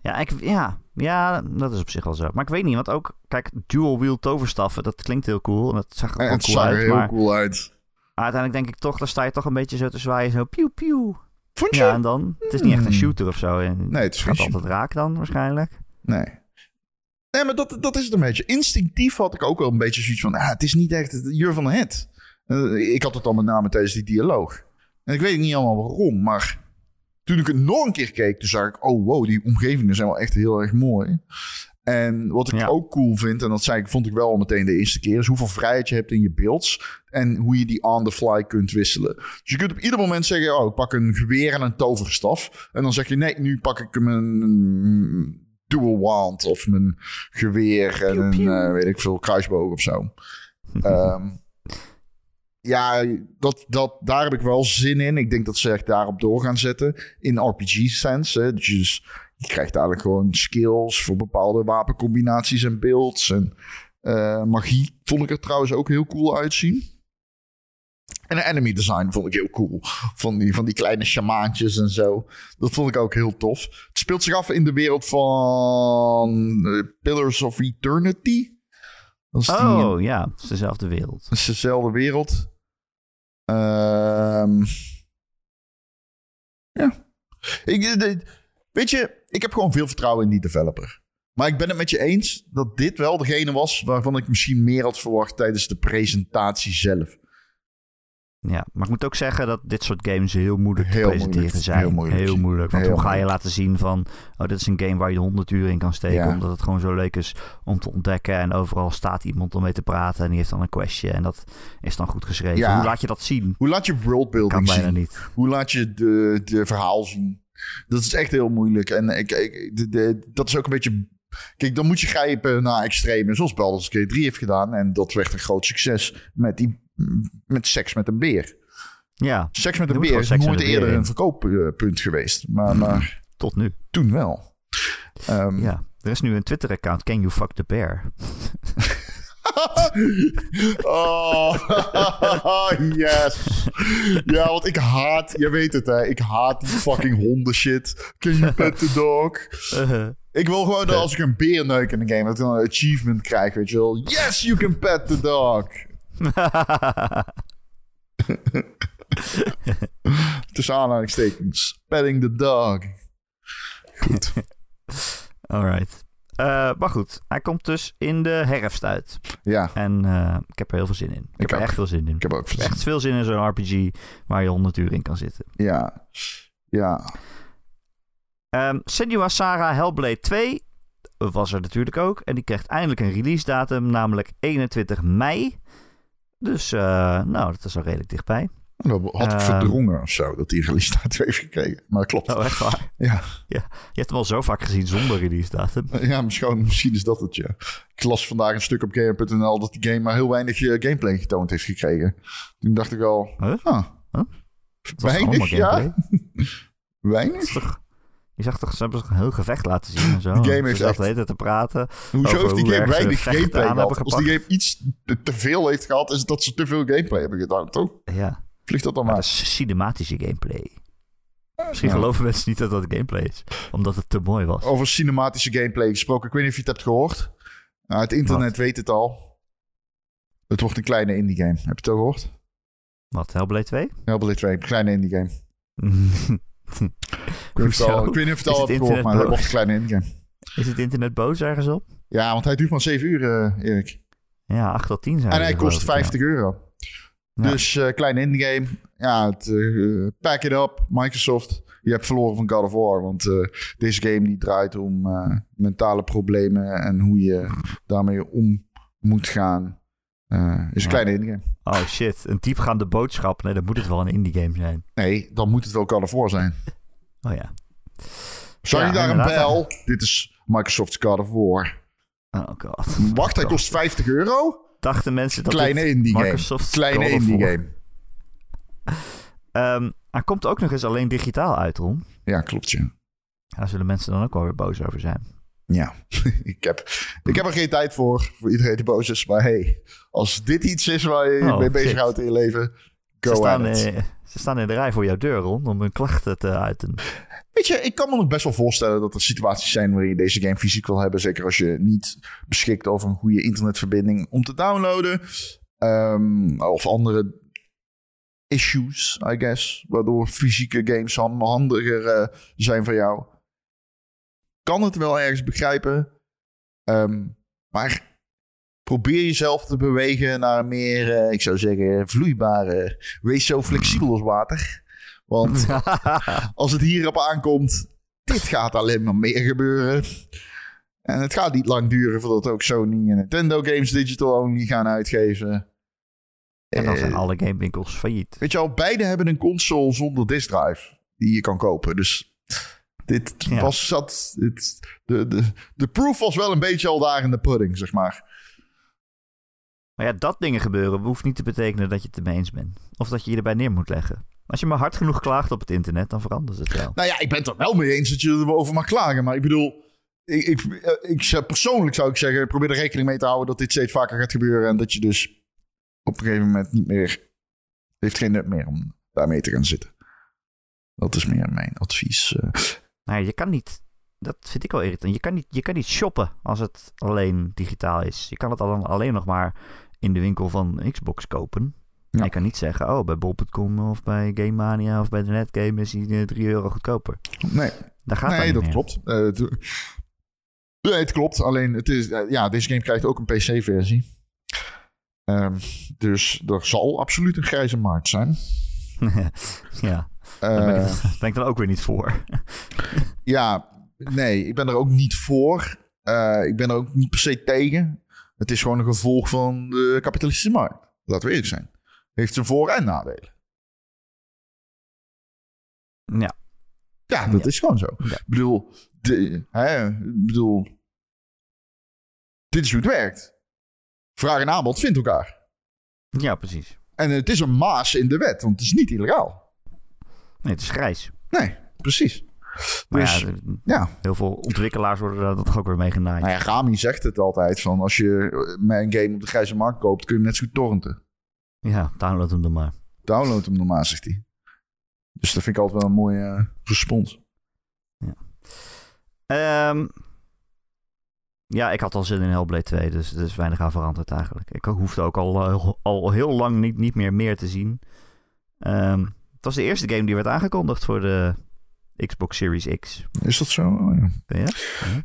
ja, ik, ja, ja, dat is op zich wel zo. Maar ik weet niet, want ook, kijk, dual wheel toverstaffen, dat klinkt heel cool. En dat zag er ook het cool zag er uit. heel Maar cool uit. Uiteindelijk denk ik toch, daar sta je toch een beetje zo te zwaaien. Zo pieuw pieuw. Vond je? Ja, en dan? Het is niet echt een Hmm. shooter of zo. En Nee, het is gaat geen altijd raak dan waarschijnlijk. Nee. Nee, maar dat, dat is het een beetje. Instinctief had ik ook wel een beetje zoiets van... Ah, het is niet echt het Jur van de Het. Eh, ik had het al met name tijdens die dialoog. En ik weet niet allemaal waarom, maar... Toen ik het nog een keer keek, toen zag ik... Oh, wow, die omgevingen zijn wel echt heel erg mooi. En wat ik Ja. ook cool vind, en dat zei ik, vond ik wel al meteen de eerste keer... is hoeveel vrijheid je hebt in je builds... en hoe je die on the fly kunt wisselen. Dus je kunt op ieder moment zeggen... oh, ik pak een geweer en een toverstaf. En dan zeg je, nee, nu pak ik mijn dual wand... of mijn geweer en een, eh, weet ik veel, kruisboog of zo. Ehm, ja, dat, dat, daar heb ik wel zin in. Ik denk dat ze echt daarop door gaan zetten. In RPG-sense. hè. Dus je, krijgt eigenlijk gewoon skills voor bepaalde wapencombinaties en builds. En eh, magie vond ik er trouwens ook heel cool uitzien. En de enemy design vond ik heel cool. Van die, van die kleine shamaantjes en zo. Dat vond ik ook heel tof. Het speelt zich af in de wereld van eh, Pillars of Eternity. Die, Oh ja, het is dezelfde wereld. het is dezelfde wereld. Ehm, ja. Ik, eh, de- weet je, ik heb gewoon veel vertrouwen in die developer. Maar ik ben het met je eens dat dit wel degene was waarvan ik misschien meer had verwacht tijdens de presentatie zelf. Ja, maar ik moet ook zeggen dat dit soort games heel moeilijk te Heel presenteren moeilijk, zijn. heel moeilijk. moeilijk. Want Heel hoe ga je laten zien van... Oh, dit is een game waar je 100 uur in kan steken. Ja. Omdat het gewoon zo leuk is om te ontdekken. En overal staat iemand om mee te praten. En die heeft dan een questje. En dat is dan goed geschreven. Ja. Hoe laat je dat zien? Hoe laat je Kan worldbuilding bijna zien? niet. Hoe laat je de, de verhaal zien? Dat is echt heel moeilijk. En ik, ik, de, de- dat is ook een beetje... Kijk, dan moet je grijpen naar extreme. Zoals Baldur's Gate 3 heeft gedaan. En dat werd een groot succes met, die, met seks met een beer. Ja, Seks met een beer is nooit eerder een verkooppunt geweest. Maar, maar tot nu. toen wel. Ehm, Ja, er is nu een Twitter-account. Can you fuck the bear? oh, yes. Ja, want ik haat, je weet het hè, ik haat die fucking honden shit. Can you pet the dog? Ik wil gewoon dat als ik een beer neuk in de game, dat ik dan een achievement krijg, weet je wel. Yes, you can pet the dog. Tussen aanhalingstekens. Petting the dog. Goed. Alright. Eh, maar goed, hij komt dus in de herfst uit. Ja, En eh, ik heb er heel veel zin in. Ik, heb er echt veel zin in. ik heb ook heb verzin. echt veel zin in zo'n RPG waar je 100 uur in kan zitten. Ja. Ja. Ehm Senua Hellblade 2 was er natuurlijk ook. En die krijgt eindelijk een release datum, namelijk 21 mei. Dus, eh, nou, dat is al redelijk dichtbij. Dat had ik Ehm. verdrongen of zo, dat hij release datum heeft gekregen. Maar dat klopt. Oh, echt waar? Ja. Je hebt hem al zo vaak gezien zonder release datum. Ja, misschien, misschien is dat het, ja. Ik las vandaag een stuk op Gamer.nl dat die game maar heel weinig eh, gameplay getoond heeft gekregen. Toen dacht ik al, Huh? ah, weinig, ja. Weinig? toch- Je zag toch, ze hebben een heel gevecht laten zien en zo. Die game heeft echt- te praten. Hoezo heeft die hoe game weinig gameplay gehad? Als die game iets te, te veel heeft gehad, is het dat ze te veel gameplay hebben gedaan, toch? Ja, Vliegt dat dan maar is cinematische gameplay. Misschien geloven mensen niet dat dat gameplay is. Omdat het te mooi was. Over cinematische gameplay gesproken. Ik weet niet of je het hebt gehoord. Nou, het internet weet het al. Het wordt een kleine indie game. Heb je het al gehoord? Wat, Hellblade 2? Hellblade 2, kleine indie game. Ik weet, niet of je het al- Hoezo? ik weet niet of het al het hebt gehoord, maar het wordt een kleine indie game. Is het internet boos ergens op? Ja, want hij duurt maar 7 uur, eh, Erik. Ja, 8 tot 10 zijn En hij kost ik, ja. 50 euro. Ja. Dus eh kleine indie game. Ja, het, eh, pack it up, Microsoft. Je hebt verloren van God of War. Want eh, deze game die draait om mentale problemen en hoe je daarmee om moet gaan. Is een kleine indie game. Oh shit, een diepgaande boodschap. Nee, dan moet het wel een indie game zijn. Nee, dan moet het wel God of War zijn. Oh ja. Ja, je daar een bel? Dit is Microsoft's God of War. Oh god. Wacht, hij kost 50 euro? Dachten mensen dat Kleine dit indie game. Kleine indie game. Hij komt ook nog eens alleen digitaal uit, Ron. Ja, klopt ja. Daar zullen mensen dan ook wel weer boos over zijn. Ja, ik heb, ik heb er geen tijd voor, voor iedereen die boos is. Maar hey, als dit iets is waar je je Oh, mee bezig houdt in je leven, go Ze staan, at it. eh, ze staan in de rij voor jouw deur, Ron, om hun klachten te uiten. Weet je, ik kan me nog best wel voorstellen dat er situaties zijn waarin je deze game fysiek wil hebben. Zeker als je niet beschikt over een goede internetverbinding om te downloaden. Ehm, of andere issues, I guess. Waardoor fysieke games han- handiger eh, zijn voor jou. Kan het wel ergens begrijpen. Ehm, maar probeer jezelf te bewegen naar een meer, eh, ik zou zeggen, vloeibare. Wees zo flexibel als water. Want als het hierop aankomt, dit gaat alleen maar meer gebeuren. En het gaat niet lang duren voordat ook Sony en Nintendo Games Digital Only gaan uitgeven. en dan zijn Eh, alle gamewinkels failliet. Weet je al, beide hebben een console zonder disk drive die je kan kopen. Dus dit Ja. was zat. Dit, de, de, de proof was wel een beetje al daar in de pudding, zeg maar. Maar ja, dat dingen gebeuren hoeft niet te betekenen dat je het ermee eens bent. Of dat je je erbij neer moet leggen. Als je maar hard genoeg klaagt op het internet, dan verandert het wel. Nou ja, ik ben het er wel mee eens dat je erover mag klagen. Maar ik bedoel, ik, ik, eh, ik, persoonlijk zou ik zeggen, probeer er rekening mee te houden dat dit steeds vaker gaat gebeuren. En dat je dus op een gegeven moment niet meer, heeft geen nut meer om daarmee te gaan zitten. Dat is meer mijn advies. eh. Nou, ja, je kan niet. Dat vind ik wel irritant. Je kan niet, je kan niet shoppen als het alleen digitaal is. Je kan het dan alleen nog maar in de winkel van Xbox kopen. Ja. Je kan niet zeggen, oh, bij bol.com of bij Game Mania of bij de Netgame is die 3 euro goedkoper. Nee, Daar gaat nee niet dat meer. klopt. Eh, het, nee, het klopt. Alleen, het is, eh, ja, deze game krijgt ook een PC-versie. Ehm, dus er zal absoluut een grijze markt zijn. ja, daar ben, ik, Eh, ben ik dan ook weer niet voor. Ja, nee, ik ben er ook niet voor. Eh, ik ben er ook niet per se tegen. Het is gewoon een gevolg van de kapitalistische markt. Laten we eerlijk zijn. Heeft zijn voor- en nadelen. ja, Ja, dat Ja. is gewoon zo. Ja. Ik bedoel, de, hè, ik bedoel, dit is hoe het werkt. Vraag en aanbod vindt elkaar. ja, precies. En het is een maas in de wet, want het is niet illegaal. Nee, het is grijs. Nee, precies. Maar Dus, ja, ja. heel veel ontwikkelaars worden daar toch ook weer mee genaaid. Nou ja, Gami zegt het altijd van als je met een game op de grijze markt koopt, kun je hem net zo goed torrenten. Ja, download hem dan maar. Download hem normaal, zegt hij. Dus dat vind ik altijd wel een mooie eh, respons. Ehm, ja, ik had al zin in Hellblade 2, dus er is weinig aan veranderd eigenlijk. Ik hoefde ook al, eh, al heel lang niet, niet meer meer te zien. Ehm, het was de eerste game die werd aangekondigd voor de Xbox Series X. Is dat zo? Oh, ja. Ja?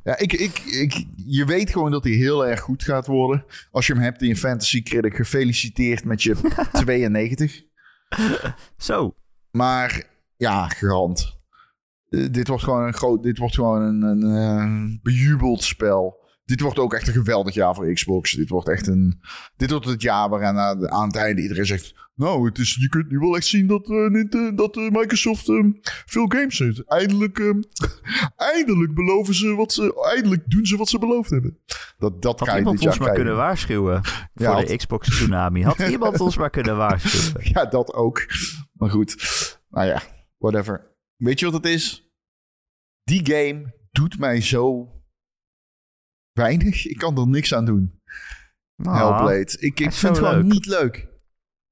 Ja, ik, ik, ik, je weet gewoon dat hij heel erg goed gaat worden. Als je hem hebt in Fantasy Critic, gefeliciteerd met je 92. Zo, Maar ja, garant. Eh, dit wordt gewoon een groot, dit wordt gewoon een, een, eh, bejubeld spel. Dit wordt ook echt een geweldig jaar voor Xbox. Dit wordt echt een, dit wordt het jaar waarin aan, aan het einde iedereen zegt, nou, het is, je kunt nu wel echt zien dat, eh, Nintendo- dat eh, Microsoft eh, veel games heeft. Eindelijk, eh, eindelijk beloven ze wat ze, eindelijk doen ze wat ze beloofd hebben. Dat, dat had ga je iemand dit jaar ons maar kunnen waarschuwen Ja, voor de Xbox Tsunami? Had iemand ons maar kunnen waarschuwen? Ja, dat ook. Maar goed. Nou ja, whatever. Weet je wat het is? die game doet mij zo weinig. Ik kan er niks aan doen. Ah, Hellblade. Ik, ik vind het gewoon leuk. niet leuk.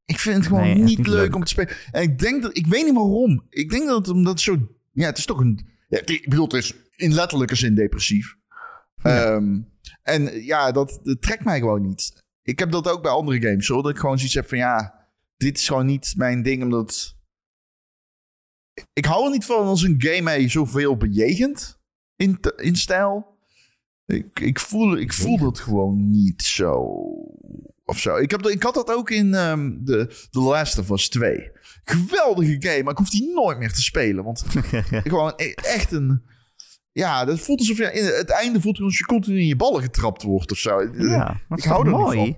Ik vind het gewoon Nee, niet, niet leuk, leuk. om te spelen. En ik denk dat... Ik weet niet waarom. Ik denk dat het omdat het zo... Ja, het is toch een... Ja, ik bedoel, het is in letterlijke zin depressief. Ehm, en ja, dat, dat trekt mij gewoon niet. Ik heb dat ook bij andere games, hoor. Dat ik gewoon zoiets heb van, ja... Dit is gewoon niet mijn ding, omdat... Ik hou er niet van als een game mij zoveel bejegent in, in stijl. Ik, ik, voel, ik voel dat gewoon niet zo. Of zo. Ik, heb, ik had dat ook in ehm de The Last of Us 2. Geweldige game, maar ik hoef die nooit meer te spelen. Want gewoon e- echt een... Ja, dat voelt alsof je... In het einde voelt alsof je continu in je ballen getrapt wordt of zo. ja, ik hou er niet mooi. van.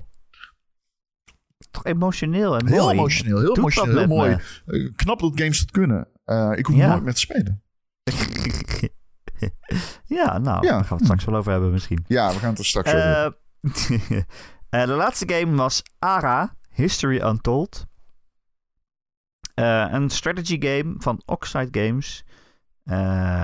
Toch emotioneel en Heel mooi. emotioneel, heel Doet emotioneel, heel mooi. Eh, knap dat games dat kunnen. Eh, ik hoef Ja. nooit meer te spelen. ja, nou, Ja. daar gaan we het straks wel over hebben misschien. Ja, we gaan het er straks over hebben. Eh, eh, de laatste game was ARA, History Untold. Eh, een strategy game van Oxide Games.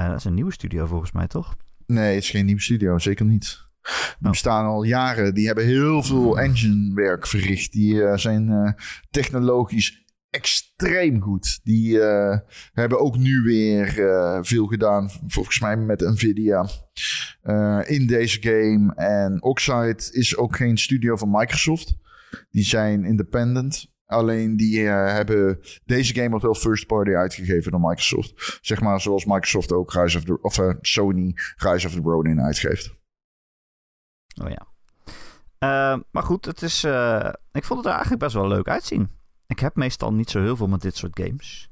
Dat is een nieuwe studio volgens mij, toch? Nee, het is geen nieuwe studio, zeker niet. Die Oh. bestaan al jaren. Die hebben heel veel engine werk verricht. Die zijn technologisch extreem goed. Die eh, hebben ook nu weer eh, veel gedaan, volgens mij met Nvidia, eh, in deze game. En Oxide is ook geen studio van Microsoft. Die zijn independent. Alleen die hebben deze game wordt wel first party uitgegeven door Microsoft. Zeg maar zoals Microsoft ook Rise of the, of Sony Rise of the Ronin uitgeeft. Oh ja. Maar goed, het is, ik vond het er eigenlijk best wel leuk uitzien. Ik heb meestal niet zo heel veel met dit soort games.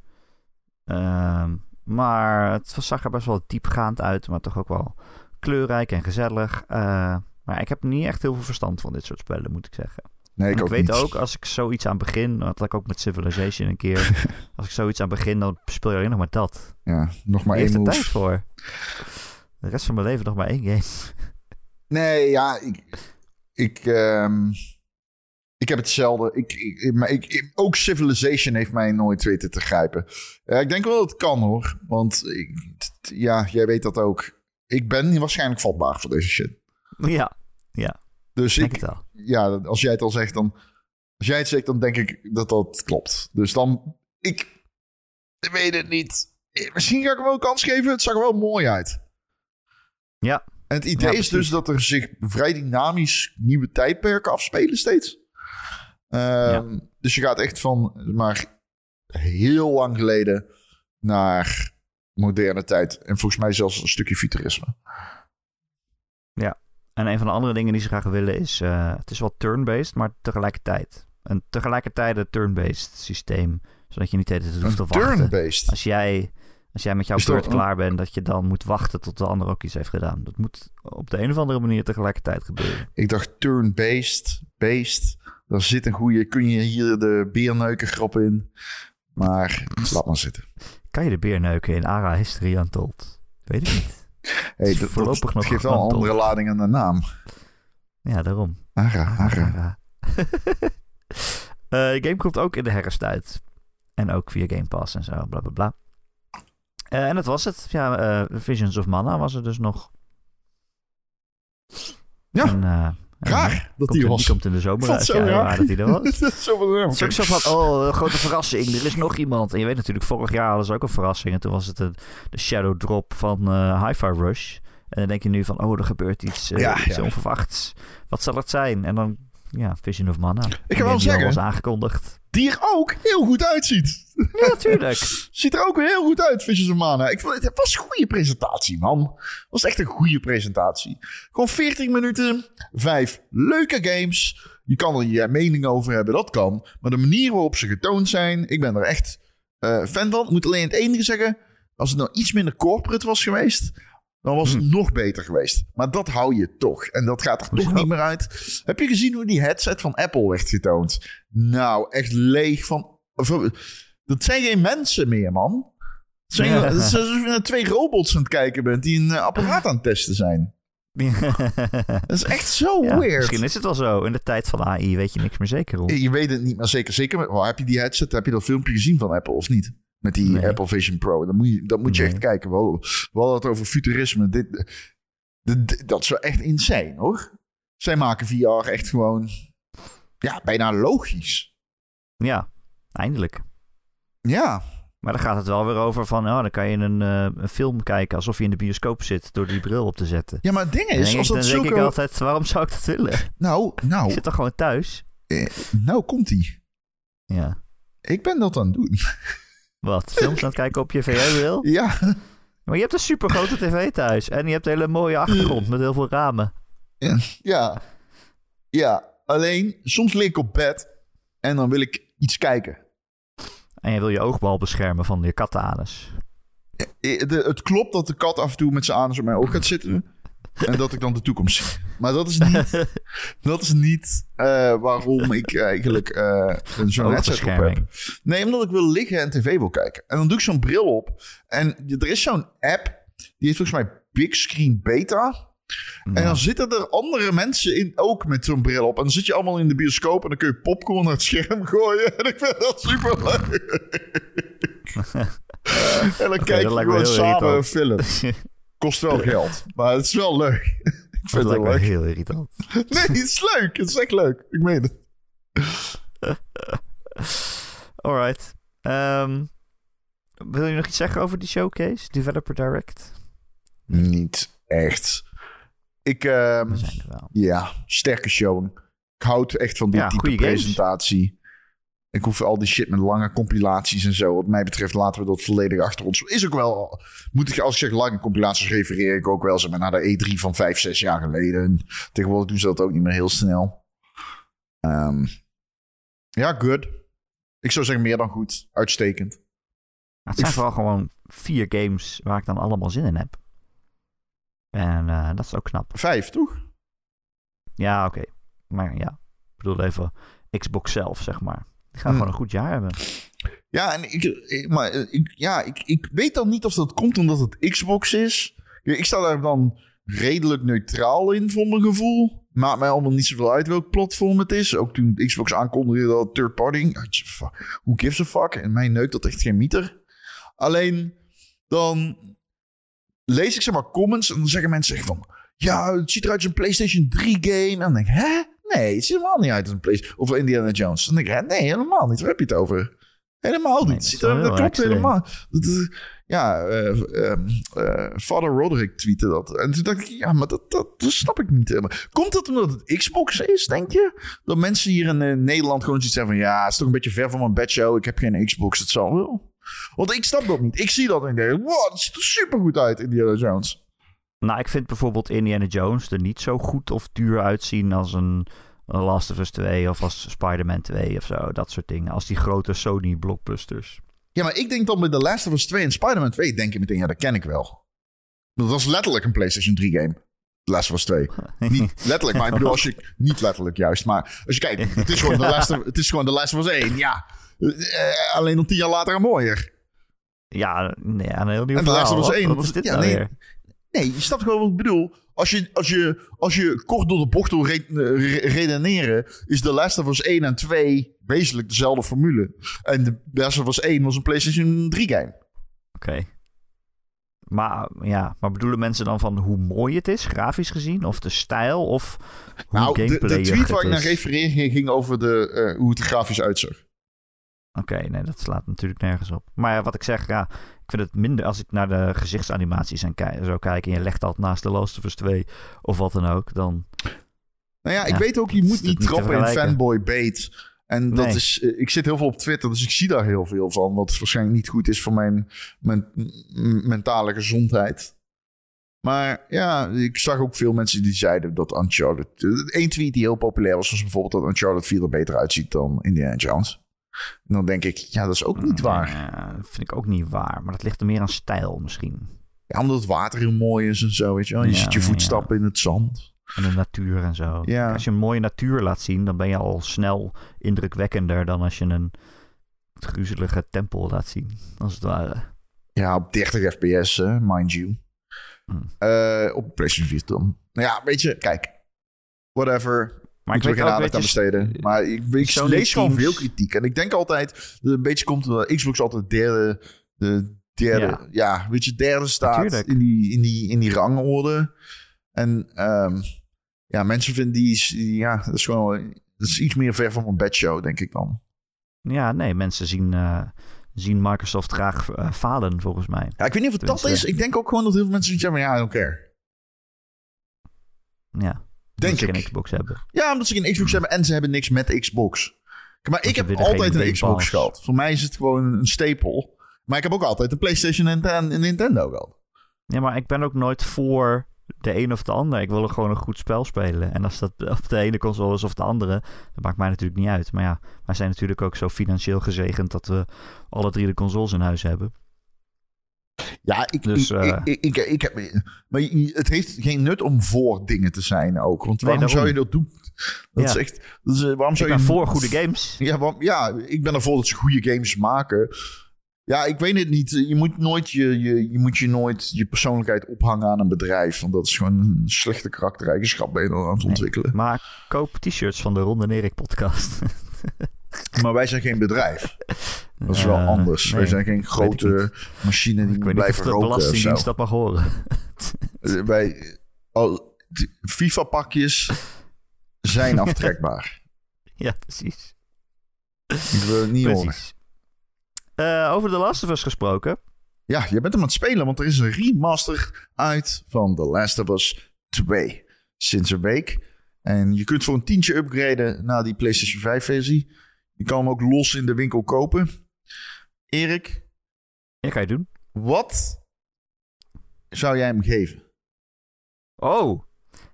Ehm, maar het zag er best wel diepgaand uit, maar toch ook wel kleurrijk en gezellig. Eh, maar ik heb niet echt heel veel verstand van dit soort spellen, moet ik zeggen. Nee, ik ik ook weet niet. ook, als ik zoiets aan begin, dat had ik ook met Civilization een keer. als ik zoiets aan begin, dan speel je alleen nog maar dat. Ja, nog maar Wie heeft één er move. tijd voor? De rest van mijn leven nog maar één game. Nee, ja, ik, ik, ehm, ik heb hetzelfde. Ik, ik, maar ik, ik- ook Civilization heeft mij nooit weten te grijpen. Ja, ik denk wel dat het kan hoor. Want ik, t- ja, jij weet dat ook. Ik ben waarschijnlijk vatbaar voor deze shit. ja, Dus denk ik, ja, als jij het al zegt, dan. Als jij het zegt, dan denk ik dat dat klopt. Dus dan. Ik weet het niet. Eh, Misschien ga ik hem wel een kans geven. Het zag er wel mooi uit. Ja. En het idee Ja, is dus dat er zich vrij dynamisch nieuwe tijdperken afspelen steeds. Ehm, Dus je gaat echt van maar heel lang geleden naar moderne tijd. En volgens mij zelfs een stukje futurisme. En een van de andere dingen die ze graag willen is... eh, het is wel turn-based, maar tegelijkertijd. Een tegelijkertijd een turn-based systeem. Zodat je niet de hele hoeft te wachten. turn-based. Als jij, als jij met jouw beurt klaar bent, dat je dan moet wachten tot de ander ook iets heeft gedaan. Dat moet op de een of andere manier tegelijkertijd gebeuren. Ik dacht turn-based, based. Daar zit een goede. Kun je hier de beerneuken grap in. Maar laat maar zitten. Kan je de beer neuken in ARA History Untold? Weet ik niet. Hey, dat, voorlopig dat nog geeft wel een andere lading aan de naam. Ja, daarom. Ara, ara. ARA. Eh, game komt ook in de herfst uit. En ook via Game Pass en zo, bla bla bla. Eh, en dat was het. Ja, eh, Visions of Mana was er dus nog. Ja, en, Raar eh, dat in- was. Die komt in de zomer Vond uit. zo Ja, raar. dat die er was. Dat is zo van, ja, Het is ook oké. zo van, oh, grote verrassing. Er is nog iemand. En je weet natuurlijk, vorig jaar hadden ze ook een verrassing. En toen was het een, de shadow drop van eh Hi-Fi Rush. En dan denk je nu van, oh, er gebeurt iets, Ja, iets ja. onverwachts. Wat zal het zijn? En dan, ja, Vision of Mana. Ik kan wel zeggen- was aangekondigd. Die er ook heel goed uitziet. Ja, natuurlijk. Ziet er ook weer heel goed uit, Visions of Mana. Ik vond, het was een goede presentatie, man. Het was echt een goede presentatie. Gewoon 40 minuten, vijf leuke games. Je kan er je mening over hebben, dat kan. Maar de manier waarop ze getoond zijn, ik ben er echt eh, fan van. Ik moet alleen het enige zeggen, als het nou iets minder corporate was geweest, dan was het nog beter geweest. Maar dat hou je toch. En dat gaat er toch niet meer uit. Heb je gezien hoe die headset van Apple werd getoond? Nou, echt leeg van... van- dat zijn geen mensen meer, man. Het zijn, Ja. alsof je naar twee robots aan het kijken bent die een eh, apparaat aan het testen zijn. Dat is echt zo Ja, weird. misschien is het wel zo. In de tijd van AI weet je niks meer zeker. Je weet het niet, maar zeker. Zeker. met- oh, heb je die headset? Heb je dat filmpje gezien van Apple of niet? Met die Nee. Apple Vision Pro. Dan moet je, dat moet je Nee. echt kijken. We hadden, we hadden het over futurisme. Dit, dat is wel echt insane, hoor. Zij maken VR echt gewoon... Ja, bijna logisch. Ja, eindelijk. Ja, Maar dan gaat het wel weer over van, oh, dan kan je een, eh, een film kijken alsof je in de bioscoop zit door die bril op te zetten. ja maar het ding is, dan als denk, dat ik, dan denk ik altijd, waarom zou ik dat willen? Nou, Ik nou, zit toch gewoon thuis? eh, nou komt ie. Ja. Ik ben dat aan het doen. Wat? Films aan het kijken op je VR-bril? Ja, Maar je hebt een super grote tv thuis. En je hebt een hele mooie achtergrond met heel veel ramen. ja. Ja, alleen soms lig ik op bed en dan wil ik iets kijken. En je wil je oogbal beschermen van je kattenanus. Eh, het klopt dat de kat af en toe met zijn anus op mijn oog gaat zitten. En dat ik dan de toekomst zie. Maar dat is niet, dat is niet eh, waarom ik eigenlijk eh, een zo'n headset op heb. Nee, omdat ik wil liggen en tv wil kijken. En dan doe ik zo'n bril op. En er is zo'n app, die heeft volgens mij Big Screen Beta. En dan zitten er andere mensen in, ook met zo'n bril op. En dan zit je allemaal in de bioscoop en dan kun je popcorn naar het scherm gooien. En ik vind dat super leuk. en dan kijk je gewoon samen een film. Kost wel geld, maar het is wel leuk. ik vind het wel leuk. heel irritant. Nee, het is leuk. Het is echt leuk. Ik meen het. Alright. Ehm, wil je nog iets zeggen over die showcase? Developer Direct? Niet echt. Ik, ehm, We zijn er wel. ja, sterke show. Ik houd echt van Ja, type presentatie. Ik hoef al die shit met lange compilaties en zo. Wat mij betreft laten we dat volledig achter ons. Is ook wel, moet ik, als ik zeg lange compilaties, refereer ik ook wel zeg maar, naar de E3 van vijf, zes jaar geleden. Tegenwoordig doen ze dat ook niet meer heel snel. Ehm, ja, good. Ik zou zeggen meer dan goed. Uitstekend. Het zijn vooral gewoon vier games waar ik dan allemaal zin in heb. En eh, dat is ook knap. Vijf, toch? Ja, oké. Maar ja, ik bedoel even Xbox zelf, zeg maar. Die gaan Hmm. gewoon een goed jaar hebben. Ja, en ik, ik- maar ik, ja, ik, ik weet dan niet of dat komt omdat het Xbox is. Ik sta daar dan redelijk neutraal in, voor mijn gevoel. Maakt mij allemaal niet zoveel uit welk platform het is. Ook toen Xbox aankondigde dat third party. Who gives a fuck? En mij neukt dat echt geen meter. Alleen, dan lees ik zeg maar comments en dan zeggen mensen echt van... Ja, het ziet eruit als een PlayStation 3 game. En dan denk ik, hè? Nee, het ziet helemaal niet uit als een PlayStation... Of Indiana Jones. Dan denk ik, hè? Nee, helemaal niet. Waar heb je het over? Helemaal niet. Nee, dat ziet er, dat klopt helemaal. Dat is- ja, eh, ehm, eh, Father Roderick tweette dat. En toen dacht ik, ja, maar dat, dat, dat snap ik niet helemaal. Komt dat omdat het Xbox is, denk je? Dat mensen hier in eh, Nederland gewoon zoiets hebben van... Ja, het is toch een beetje ver van mijn bedshow. Ik heb geen Xbox, het zal wel. Want ik snap dat niet. Ik zie dat en denk, wow, dat ziet er supergoed uit, Indiana Jones. Nou, ik vind bijvoorbeeld Indiana Jones er niet zo goed of duur uitzien als een, Last of Us 2 of als Spider-Man 2 of zo. Dat soort dingen. Als die grote Sony blockbusters. Ja, maar ik denk dan bij The Last of Us 2 en Spider-Man 2... denk je meteen, ja, dat ken ik wel. Dat was letterlijk een PlayStation 3 game. The Last of Us 2. Niet letterlijk, maar ik bedoel, als je... Niet letterlijk juist, maar als je kijkt... Het is gewoon The Last of, het is gewoon The Last of Us 1, ja. Eh, alleen nog tien jaar later en mooier. Ja, nee, een heel nieuw En The Last verhaal. of Us Wat- 1, Wat is dit ja, nou nee. weer? Nee, je snapt gewoon wat ik bedoel. Als je, als je, als je kort door de bocht wil re- re- redeneren... is The Last of Us 1 en 2 wezenlijk dezelfde formule. En The Last of Us 1 was een PlayStation 3 game. Oké. Maar, ja, maar bedoelen mensen dan van hoe mooi het is, grafisch gezien? Of de stijl? Of hoe Nou, de, de gameplay tweet waar ik naar refereer ging, ging over de, eh, hoe het er grafisch uitzag. Oké, nee, dat slaat natuurlijk nergens op. Maar ja, wat ik zeg, ja, ik vind het minder als ik naar de gezichtsanimaties en ki- zo kijk en je legt dat naast de Last of Us 2 of wat dan ook, dan Nou ja, ik Ja, weet ook, je moet niet trappen in fanboy bait. En dat Nee. is, eh, ik zit heel veel op Twitter, dus ik zie daar heel veel van. Wat waarschijnlijk niet goed is voor mijn, mijn mentale gezondheid. Maar ja, ik zag ook veel mensen die zeiden dat Uncharted... Eén tweet die heel populair was, was bijvoorbeeld dat Uncharted 4 er beter uitziet dan Indiana Jones. En dan denk ik, ja, dat is ook niet waar. Ja, dat vind ik ook niet waar, maar dat ligt er meer aan stijl misschien. Ja, omdat het water heel mooi is en zo, weet je wel. Je Ja, ziet je voetstappen in het zand. En de natuur en zo. Ja. Als je een mooie natuur laat zien, dan ben je al snel indrukwekkender dan als je een gruzelige tempel laat zien, als het ware. Ja, op 30 fps, mind you. Hmm. Eh, op PlayStation 4 dan. Nou ja, weet je, kijk. Whatever. Maar ik Moeten we weet geen aandacht weet aan besteden. Maar ik, ik lees gewoon veel kritiek. En ik denk altijd, een beetje komt omdat Xbox altijd derde, de derde, Ja. ja, weet je, derde staat Natuurlijk. in die, in, die, in die rangorde. En ehm, ja, mensen vinden die, ja, dat is gewoon, dat is iets meer ver van mijn bedshow, denk ik dan. Ja, nee, mensen zien, eh, zien Microsoft graag eh, falen, volgens mij. Ja, ik weet niet of het dat is. Ik denk ook gewoon dat heel veel mensen hebben, ja, I don't care. Ja, Denk ik. geen Xbox hebben. Ja, omdat ze geen Xbox hebben en ze hebben niks met Xbox. Maar ik heb altijd een Xbox Pass. gehad. Voor mij is het gewoon een stapel. Maar ik heb ook altijd een PlayStation en een een Nintendo gehad. Ja, maar ik ben ook nooit voor de een of de ander. Ik wil er gewoon een goed spel spelen. En als dat op de ene console is of de andere, dat maakt mij natuurlijk niet uit. Maar ja, wij zijn natuurlijk ook zo financieel gezegend dat we alle drie de consoles in huis hebben. Ja, ik, Dus, ik, eh, ik, ik, ik heb, maar het heeft geen nut om voor dingen te zijn ook. Want Nee, waarom zou je dat doen? Dat Ja. is echt, dat is, eh, waarom Ik zou ben je voor goede games. Ja, waarom- ja, ik ben ervoor dat ze goede games maken. Ja, ik weet het niet. Je moet, nooit je, je, je moet je nooit je persoonlijkheid ophangen aan een bedrijf. Want dat is gewoon een slechte karaktereigenschap ben je dan aan het Nee. ontwikkelen. Maar koop t-shirts van de Ron en Erik podcast. Maar wij zijn geen bedrijf. Dat is wel anders. nee, wij zijn geen grote machine die Ik moet weet niet of blijven de roken zo. Belastingdienst dat mag horen. Wij, d- FIFA-pakjes zijn aftrekbaar. ja, precies. Ik wil het niet horen. precies. Eh, over The Last of Us gesproken. Ja, je bent hem aan het spelen, want er is een remaster uit van The Last of Us 2. Sinds een week. En je kunt voor een tientje upgraden naar die PlayStation 5 versie. Je kan hem ook los in de winkel kopen. Erik, Ja, ga je doen. wat zou jij hem geven? Oh.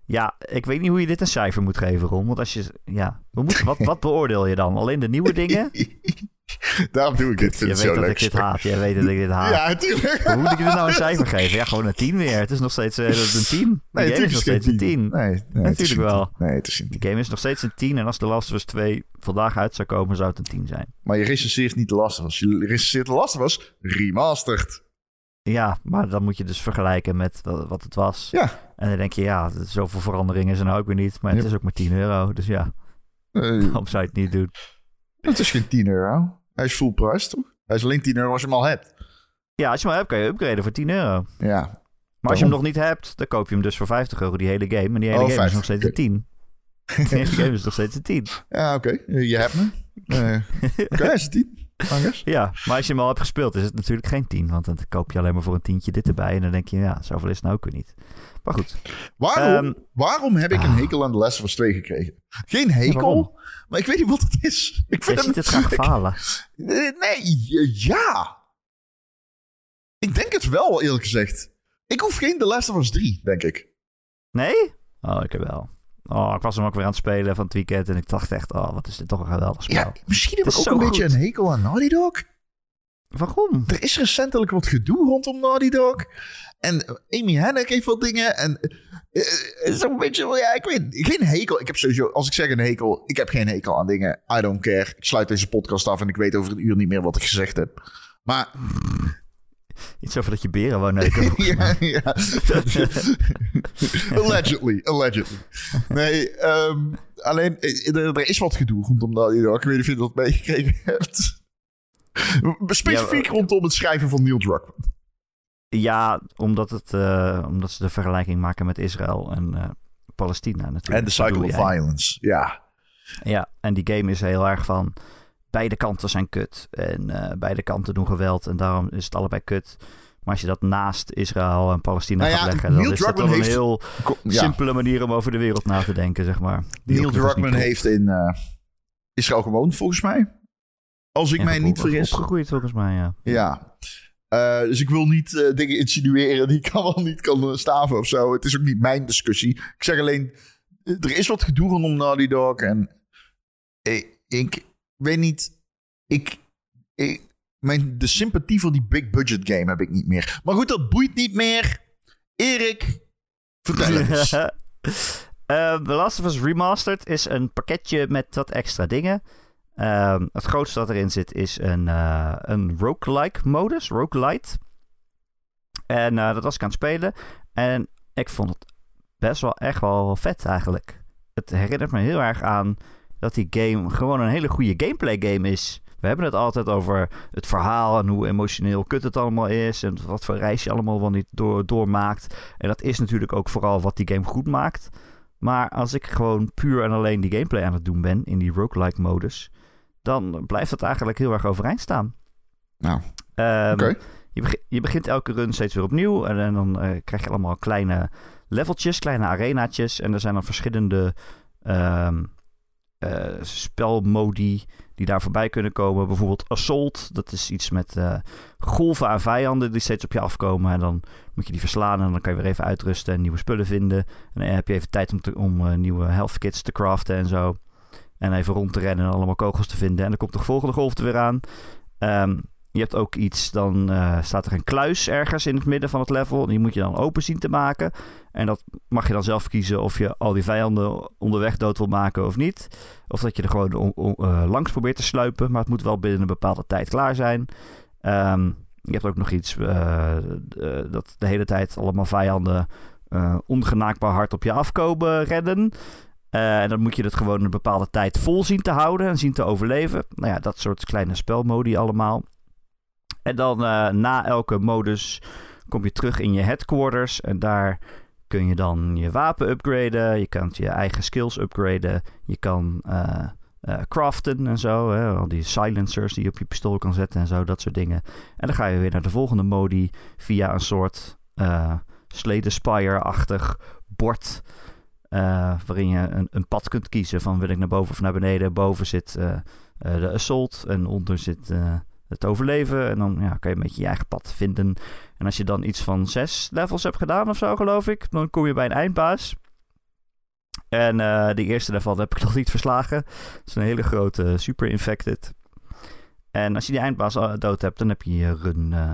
Ja, ik weet niet hoe je dit een cijfer moet geven, Ron. Want als je... Ja, we moeten, wat, wat beoordeel je dan? Alleen de nieuwe dingen? Daarom doe ik dit. Je vind weet het zo dat leuk. ik dit haat. Je weet dat ik dit haat. Ja, natuurlijk. Hoe moet ik dit nou een cijfer geven? Ja, gewoon een 10 weer. Het is nog steeds eh, een 10. De Nee, game is nog steeds een 10. Nee, nee, het Natuurlijk wel. 10. Nee, het is geen 10. De game is nog steeds een 10. En als The Last of Us 2 vandaag uit zou komen, zou het een 10 zijn. Maar je recenseert niet de Last of Us. Je recenseert de Last of Us remastered. Ja, maar dan moet je dus vergelijken met wat, het was. Ja. En dan denk je, ja, zoveel veranderingen is er ook weer niet. Maar het is ook maar 10 euro. Dus ja, Eh, waarom zou je het niet doen? het is geen 10 euro. Hij is full price, toch? Hij is alleen 10 euro als je hem al hebt. Ja, als je hem hebt, kan je upgraden voor 10 euro. Ja. Maar als je hem nog niet hebt, dan koop je hem dus voor 50 euro, die hele game. En die hele Oh, game is 50, nog steeds een 10. Die hele game is nog steeds een 10. Ja, oké. Je hebt me. Eh, oké, hij is het 10. Angus. Ja, maar als je hem al hebt gespeeld, is het natuurlijk geen 10. Want dan koop je alleen maar voor een tientje dit erbij. En dan denk je, ja, zoveel is het nou ook weer niet. Maar goed. Waarom, Ehm, waarom heb ik een ah. hekel aan de Last of Us 2 gekregen? Geen hekel, maar ik weet niet wat het is. Ik vind ziet het graag ik- falen. Eh, Nee, ja. Ik denk het wel, eerlijk gezegd. Ik hoef geen The Last of Us 3, denk ik. Nee? Oh, ik heb wel. Oh, ik was hem ook weer aan het spelen van het weekend. En ik dacht echt, oh, wat is dit toch een geweldig spel. Ja, misschien heb ik ook een beetje een hekel aan Naughty Dog. Waarom? Er is recentelijk wat gedoe rondom Naughty Dog. En eh, Amy Hennig heeft wat dingen. En eh, eh, zo'n beetje, wel, ja, ik weet geen hekel. Ik heb sowieso, als ik zeg een hekel, ik heb geen hekel aan dingen. I don't care. Ik sluit deze podcast af en ik weet over een uur niet meer wat ik gezegd heb. Maar Iets over dat je beren wou neuken. ja, ja. allegedly, allegedly. Nee, ehm, alleen eh, er, er is wat gedoe rondom Dog. Ik weet niet of je dat meegekregen hebt. Specifiek Ja, rondom het schrijven van Neil Druckmann. Ja, omdat, het, eh, omdat ze de vergelijking maken met Israël en eh, Palestina natuurlijk. En de cycle of jij. violence, ja. Ja, en die game is heel erg van... Beide kanten zijn kut. En eh, beide kanten doen geweld. En daarom is het allebei kut. Maar als je dat naast Israël en Palestina Nou gaat ja, leggen... dan Neil is dat een heel ja. simpele manier om over de wereld na te denken, zeg maar. Die Neil Druckmann heeft in eh, Israël gewoond, volgens mij. Als ik mij niet vergis. Opgegroeid volgens mij, ja. Ja. Eh, dus ik wil niet dingen insinueren die ik allemaal niet kan staven of zo. Het is ook niet mijn discussie. Ik zeg alleen, er is wat gedoe rondom Naughty Dog. En ik, ik weet niet, ik, ik, mijn, de sympathie voor die big budget game heb ik niet meer. Maar goed, dat boeit niet meer. Erik, vertel eens. Eh, The Last of Us Remastered is een pakketje met wat extra dingen. Ehm, het grootste wat erin zit is een, eh een roguelike modus, roguelite. En eh, dat was ik aan het spelen. En ik vond het best wel echt wel vet eigenlijk. het herinnert me heel erg aan dat die game gewoon een hele goede gameplay game is. We hebben het altijd over het verhaal en hoe emotioneel kut het allemaal is. En wat voor reis je allemaal wel niet door, doormaakt. En dat is natuurlijk ook vooral wat die game goed maakt. Maar als ik gewoon puur en alleen die gameplay aan het doen ben in die roguelike modus, dan blijft dat eigenlijk heel erg overeind staan. Nou, Ehm, oké. je, begi- je begint elke run steeds weer opnieuw. En, en dan eh, krijg je allemaal kleine leveltjes, kleine arenaatjes. En er zijn dan verschillende ehm, eh, spelmodi die daar voorbij kunnen komen. Bijvoorbeeld Assault. Dat is iets met eh, golven aan vijanden die steeds op je afkomen. En dan moet je die verslaan en dan kan je weer even uitrusten en nieuwe spullen vinden. En dan heb je even tijd om, te, om eh, nieuwe health kits te craften en zo. En even rond te rennen en allemaal kogels te vinden. En dan komt de volgende golf er weer aan. Ehm, je hebt ook iets, dan eh, staat er een kluis ergens in het midden van het level. Die moet je dan open zien te maken. En dat mag je dan zelf kiezen of je al die vijanden onderweg dood wil maken of niet. Of dat je er gewoon eh, langs probeert te sluipen. Maar het moet wel binnen een bepaalde tijd klaar zijn. Ehm, je hebt ook nog iets eh, dat de hele tijd allemaal vijanden ongenaakbaar hard op je afkomen redden. En dan moet je het gewoon een bepaalde tijd vol zien te houden en zien te overleven. Nou ja, dat soort kleine spelmodi allemaal. En dan eh, na elke modus kom je terug in je headquarters. En daar kun je dan je wapen upgraden. Je kan je eigen skills upgraden. Je kan eh, eh, craften en zo. Hè? Al die silencers die je op je pistool kan zetten en zo. Dat soort dingen. En dan ga je weer naar de volgende modi via een soort uh, Spire-achtig bord. Waarin je een, een, pad kunt kiezen van wil ik naar boven of naar beneden. Boven zit de assault en onder zit het overleven. En dan ja, kan je een beetje je eigen pad vinden. En als je dan iets van zes levels hebt gedaan of zo, geloof ik, dan kom je bij een eindbaas. En uh, die eerste daarvan heb ik nog niet verslagen. Het is een hele grote super infected. En als je die eindbaas dood hebt, dan heb je je run uh,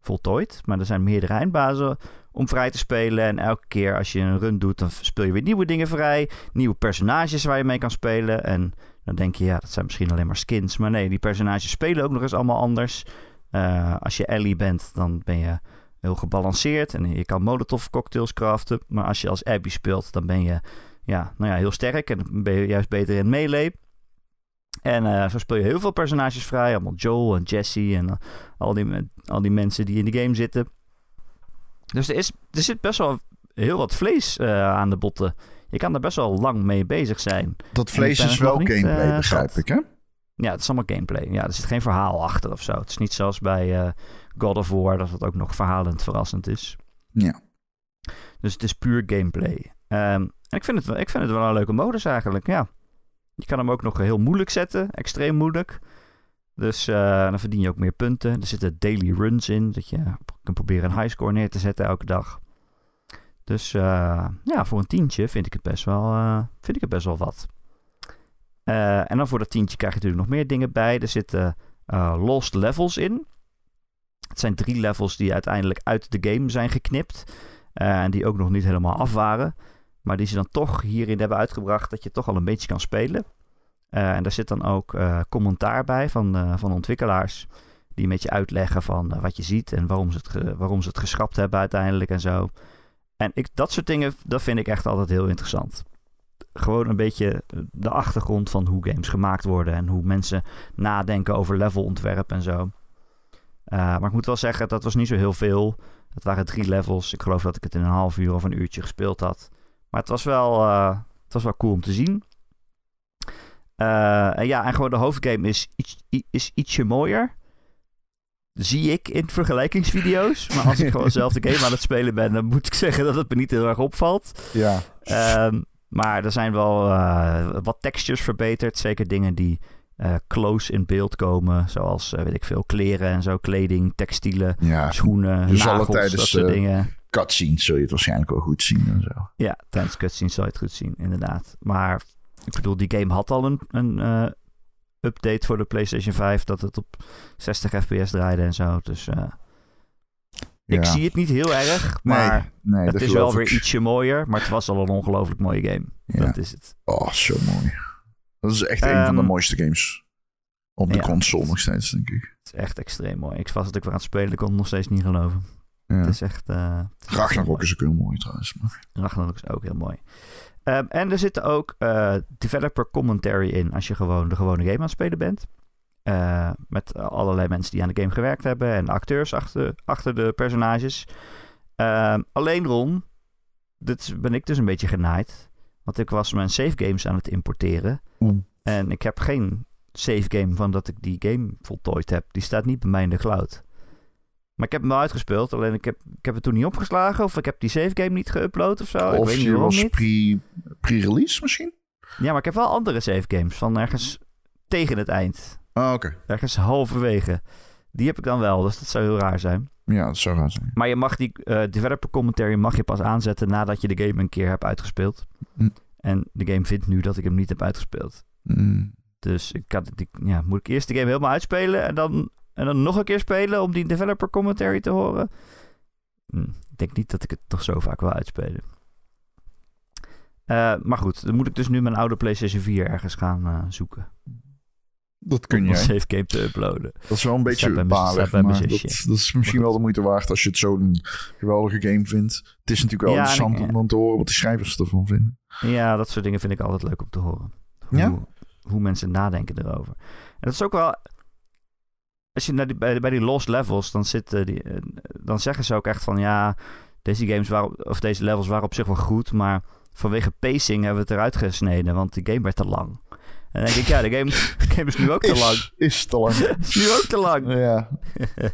voltooid. Maar er zijn meerdere eindbazen om vrij te spelen. En elke keer als je een run doet, dan speel je weer nieuwe dingen vrij. Nieuwe personages waar je mee kan spelen. En dan denk je, ja, dat zijn misschien alleen maar skins. Maar nee, die personages spelen ook nog eens allemaal anders. Uh, als je Ellie bent, dan ben je heel gebalanceerd. En je kan molotov cocktails craften. Maar als je als Abby speelt, dan ben je ja, nou ja, heel sterk. En ben je juist beter in melee. En uh, zo speel je heel veel personages vrij. Allemaal Joel en Jesse en uh, al, die, al die mensen die in de game zitten. Dus er, is, er zit best wel heel wat vlees aan de botten. Je kan er best wel lang mee bezig zijn. Dat vlees is wel gameplay, uh, begrijp ik, hè? Ja, het is allemaal gameplay. Ja, er zit geen verhaal achter of zo. Het is niet zoals bij uh, God of War, dat het ook nog verhalend verrassend is. Ja. Dus het is puur gameplay. Um, ik, vind het wel, ik vind het wel een leuke modus eigenlijk, ja. Je kan hem ook nog heel moeilijk zetten, extreem moeilijk. Dus uh, dan verdien je ook meer punten. Er zitten daily runs in, dat je kan proberen een highscore neer te zetten elke dag. Dus uh, ja, voor een tientje vind ik het best wel, uh, vind ik het best wel wat. Uh, en dan voor dat tientje krijg je natuurlijk nog meer dingen bij. Er zitten lost levels in. Het zijn drie levels die uiteindelijk uit de game zijn geknipt. en die ook nog niet helemaal af waren. Maar die ze dan toch hierin hebben uitgebracht dat je toch al een beetje kan spelen. En daar zit dan ook commentaar bij van, van ontwikkelaars. Die een beetje uitleggen van wat je ziet en waarom ze, het waarom ze het geschrapt hebben uiteindelijk en zo. En ik, dat soort dingen, dat vind ik echt altijd heel interessant. Gewoon een beetje de achtergrond van hoe games gemaakt worden en hoe mensen nadenken over levelontwerp en zo. maar ik moet wel zeggen, dat was niet zo heel veel. Het waren drie levels. Ik geloof dat ik het in een half uur of een uurtje gespeeld had. Maar het was wel, uh, het was wel cool om te zien. En ja, en gewoon de hoofdgame is, iets, is ietsje mooier. Zie ik in vergelijkingsvideo's. Maar als ik gewoon zelf de game aan het spelen ben, dan moet ik zeggen dat het me niet heel erg opvalt. Ja. Um, maar er zijn wel uh, wat textures verbeterd. Zeker dingen die close in beeld komen. Zoals, weet ik veel, kleren en zo. Kleding, textielen, ja. schoenen, dus nagels, tijdens, dat soort dingen cutscenes zul je het waarschijnlijk wel goed zien en zo. Ja, tijdens cutscenes zal je het goed zien, inderdaad. Maar ik bedoel, die game had al een, een update voor de PlayStation 5 dat het op 60 fps draaide en zo. Dus uh, ja. ik zie het niet heel erg, maar nee, nee, het is wel weer ik. ietsje mooier. Maar het was al een ongelooflijk mooie game. Ja. Dat is het. Oh, zo mooi. Dat is echt um, een van de mooiste games. Op de ja, console nog steeds, denk ik. Het is echt extreem mooi. Ik was het ook weer aan het spelen, ik kon het nog steeds niet geloven. Ja. Het is echt... heel Ragnarok is ook heel mooi trouwens. Maar... Ragnarok is ook heel mooi. En er zitten ook eh, developer commentary in als je gewoon de gewone game aan het spelen bent. Eh, met allerlei mensen die aan de game gewerkt hebben en acteurs achter, achter de personages. Ehm, alleen Ron, dit ben ik dus een beetje genaaid. Want ik was mijn save games aan het importeren. En ik heb geen save game van dat ik die game voltooid heb. Die staat niet bij mij in de cloud. Maar ik heb hem wel uitgespeeld. Alleen ik heb, ik heb het toen niet opgeslagen. Of ik heb die save game niet geüpload of zo. ik of weet niet je was pre- pre-release misschien? Ja, maar ik heb wel andere save games. Van ergens tegen het eind. Ah, oké. Ergens halverwege. Die heb ik dan wel. Dus dat zou heel raar zijn. Ja, dat zou raar zijn. Maar je mag die eh, developer commentary mag je pas aanzetten nadat je de game een keer hebt uitgespeeld. Hm. En de game vindt nu dat ik hem niet heb uitgespeeld. Mm. Dus ik had, die, ja, moet ik eerst de game helemaal uitspelen en dan, en dan nog een keer spelen om die developer commentary te horen? Hm, ik denk niet dat ik het nog zo vaak wil uitspelen. Eh, maar goed, dan moet ik dus nu mijn oude PlayStation 4 ergens gaan eh, zoeken. Dat kun om jij. een save game te uploaden. Dat is wel een beetje balig, mijn maar dat, dat is misschien wel de moeite waard als je het zo'n geweldige game vindt. Het is natuurlijk wel Ja, interessant ik- om dan te horen wat de schrijvers ervan vinden. Ja, dat soort dingen vind ik altijd leuk om te horen. Hoe, Ja? hoe mensen nadenken erover. En dat is ook wel... Als je naar die, bij, bij die lost levels, dan, zit, die, eh, dan zeggen ze ook echt van... Ja, deze games waren, of deze levels waren op zich wel goed, maar vanwege pacing hebben we het eruit gesneden, want de game werd te lang. En dan denk ik, ja, de game, de game is nu ook te lang. Is, is te lang. is nu ook te lang. ja.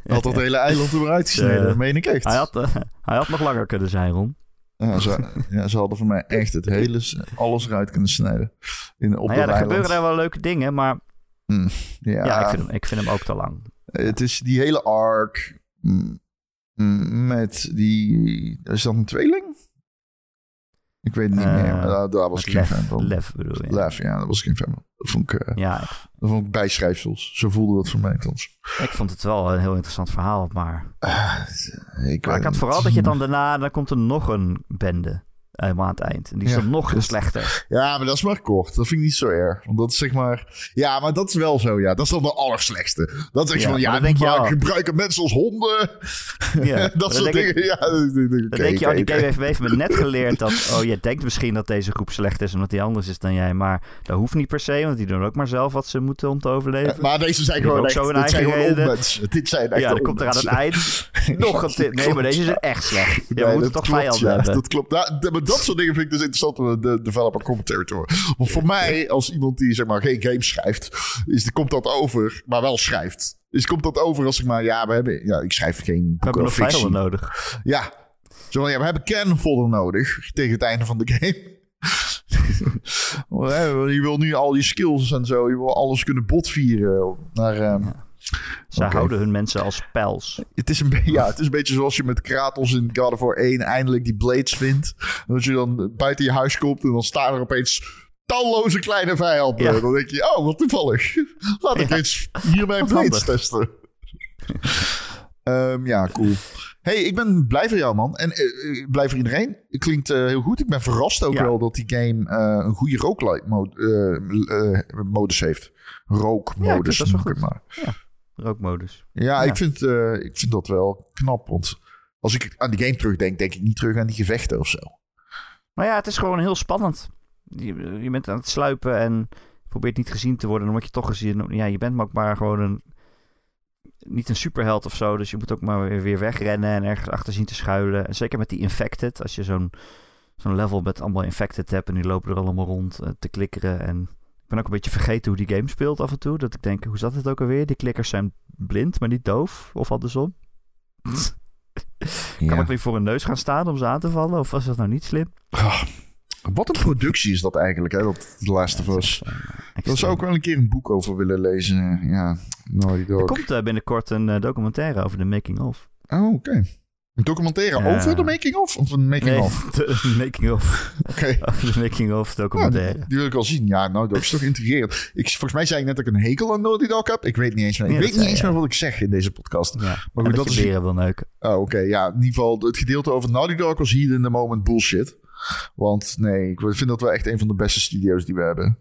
Had dat hele eiland er weer uitgesneden. Meen ik echt. Hij had, eh, hij had nog langer kunnen zijn, Ron. Ja, ze, ja, ze hadden voor mij echt het hele, alles eruit kunnen snijden. In, op Nou ja, er eiland. gebeuren daar wel leuke dingen, maar Ja, ja, ik, vind hem, ik vind hem ook te lang. Het is die hele arc met die... Is dat een tweeling? Ik weet het niet Eh, meer. maar daar, daar was ik geen fan van. Lef bedoel je. Lef, ja, daar was ik geen fan van. Dat vond ik, eh, Ja, ik, dat vond ik bijschrijfsels. Zo voelde dat voor mij althans. ik vond het wel een heel interessant verhaal, maar... Ah, ik, Maar ik had vooral dat je dan daarna, dan komt er nog een bende. Helemaal aan het eind. En die is Ja, dan nog dat- slechter. Ja, maar dat is maar kort. Dat vind ik niet zo erg. Want dat is zeg maar... Ja, maar dat is wel zo, ja. Dat is dan de allerslechtste. Dat is Ja, van, ja, dan denk je, oh. gebruiken mensen als honden. Ja, dat soort denk ik- dingen. ja, dan denk je, oh, die oké. heeft, me net geleerd dat... Oh, je denkt misschien dat deze groep slecht is omdat die anders is dan jij. Maar dat hoeft niet per se, want die doen ook maar zelf wat ze moeten om te overleven. Ja, Maar deze zijn Die gewoon echt... zo een Dit zijn gewoon. Dit zijn echt ja, dan komt er aan het eind nog een tip. Nee, maar deze is echt slecht. Nee, moeten dat toch ja, hebben. Dat klopt. Maar dat soort dingen vind ik dus interessant om de developer commentary te horen. Want voor mij, als iemand die zeg maar geen games schrijft, is, de- komt dat over, maar wel schrijft. Dus komt dat over als zeg maar, ja, we hebben, ja, ik schrijf geen We hebben fictie. vijanden nodig. Ja. Zo van, ja, we hebben kernfodder nodig tegen het einde van de game. Je wil nu al je skills en zo, je wil alles kunnen botvieren. Maar ehm, Ze houden hun mensen als pijls. het, is een ja, het is een beetje zoals je met Kratos in God of War 1 eindelijk die blades vindt. En Dat je dan buiten je huis komt en dan staan er opeens talloze kleine vijanden. Ja. Dan denk je, oh, wat toevallig. Laat ik Ja. eens hier mijn blades testen. Ehm, ja, cool. hey, ik ben blij voor jou, man. En eh, eh, blij voor iedereen. Het klinkt eh, heel goed. Ik ben verrast ook Ja. wel dat die game een goede eh, eh, modus heeft. Rookmodus. Ja, ik dat wel het maar. Rookmodus. Ja, Ja. Ik, vind, eh, ik vind dat wel knap. Want als ik aan die game terugdenk, denk ik niet terug aan die gevechten of zo. Maar ja, het is gewoon heel spannend. Je, je bent aan het sluipen en probeert niet gezien te worden. Dan word je toch gezien. Ja, je bent ook maar gewoon een... Niet een superheld of zo. Dus je moet ook maar weer, weer wegrennen en ergens achter zien te schuilen. En zeker met die infected. Als je zo'n zo'n level met allemaal infected hebt en die lopen er allemaal rond eh, te klikkeren. En ben ook een beetje vergeten hoe die game speelt af en toe. Dat ik denk, hoe zat het ook alweer? Die klikkers zijn blind, maar niet doof. Of andersom. Kan ik weer voor een neus gaan staan om ze aan te vallen? Of was dat nou niet slim? Ah, wat een productie is dat eigenlijk, hè? Dat The Last of Us. Daar zou ik wel een keer een boek over willen lezen. Ja, Naughty Dog. Er komt eh, binnenkort een eh, documentaire over de making-of. Oh, oké. Een documentaire Ja. over de making-of? Of een making-of? Nee, de making-of. Oké. Over de making-of Ja, documentaire. die, die wil ik wel zien. Ja, Naughty Dog is toch intrigerend. Ik, volgens mij zei ik net dat ik een hekel aan Naughty Dog heb. Ik weet niet eens meer. Ik Ja, dat weet niet zei eens meer wat ik zeg in deze podcast. Ja. Maar goed, dat, dat je is... wil neuken. Oh, oké. Ja, in ieder geval het gedeelte over Naughty Dog was hier in de moment bullshit. Want nee, ik vind dat wel echt een van de beste studio's die we hebben.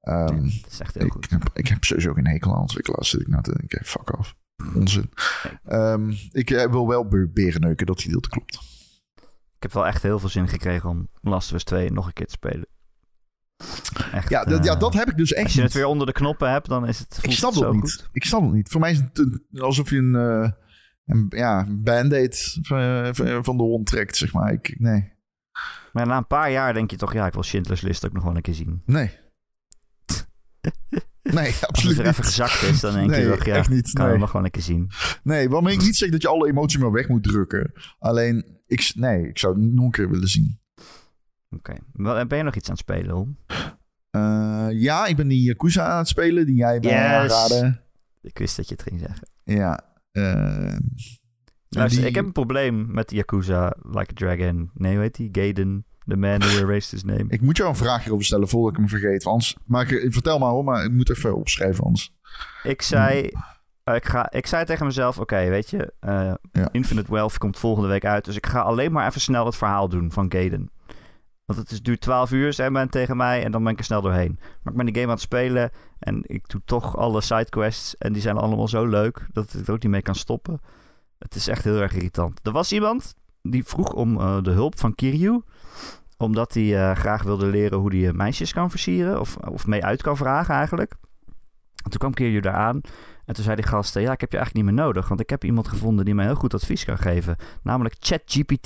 Ehm, Dat is echt heel ik, goed. heb, ik heb sowieso geen hekel aan ontwikkelaars, zit ik nou te denken. Fuck off. Onzin. Ehm, ik eh, wil wel be- beren neuken, dat gedeelte klopt. Ik heb wel echt heel veel zin gekregen om Last of Us 2 nog een keer te spelen. Echt, Ja, dat- ja, eh, dat heb ik dus echt Als je het weer onder de knoppen hebt, dan is het, Ik snap het niet. goed. Ik snap het niet. Voor mij is het alsof je een, eh, een ja, band-aid van, van- van de hond trekt, zeg maar. Ik, nee. Maar na een paar jaar denk je toch, ja, ik wil Schindler's List ook nog wel een keer zien. Nee. Nee, Als het absoluut er even gezakt is, dan denk Nee, je toch, ja, echt niet, kan nee. hem nog wel een keer zien. Nee, waarmee ik niet zeg dat je alle emotie maar weg moet drukken. Alleen, ik, nee, ik zou het niet nog een keer willen zien. Oké. Wel, Ben je nog iets aan het spelen, Hol? Eh, ja, ik ben die Yakuza aan het spelen, die jij bij Yes. aanraden. Ik wist dat je het ging zeggen. Ja. eh, Luister, die- ik heb een probleem met Yakuza Like a Dragon. Nee, hoe heet die? Gaiden. The man who erased his name. ik moet jou een vraag hierover stellen voordat ik hem vergeet. Anders, maak ik, vertel maar hoor, maar ik moet even opschrijven anders. Ik zei, eh, ik, ga, ik zei tegen mezelf: Oké, weet je, eh, Ja. Infinite Wealth komt volgende week uit. Dus ik ga alleen maar even snel het verhaal doen van Gaiden. Want het is, duurt 12 uur, zei men tegen mij. En dan ben ik er snel doorheen. Maar ik ben die game aan het spelen. En ik doe toch alle sidequests. En die zijn allemaal zo leuk dat ik er ook niet mee kan stoppen. Het is echt heel erg irritant. Er was iemand die vroeg om eh, de hulp van Kiryu. Omdat hij eh, graag wilde leren hoe hij eh, meisjes kan versieren. Of, of mee uit kan vragen eigenlijk. En toen kwam Kiryu daar aan. En toen zei die gast, eh, ja, ik heb je eigenlijk niet meer nodig. Want ik heb iemand gevonden die mij heel goed advies kan geven. Namelijk ChatGPT.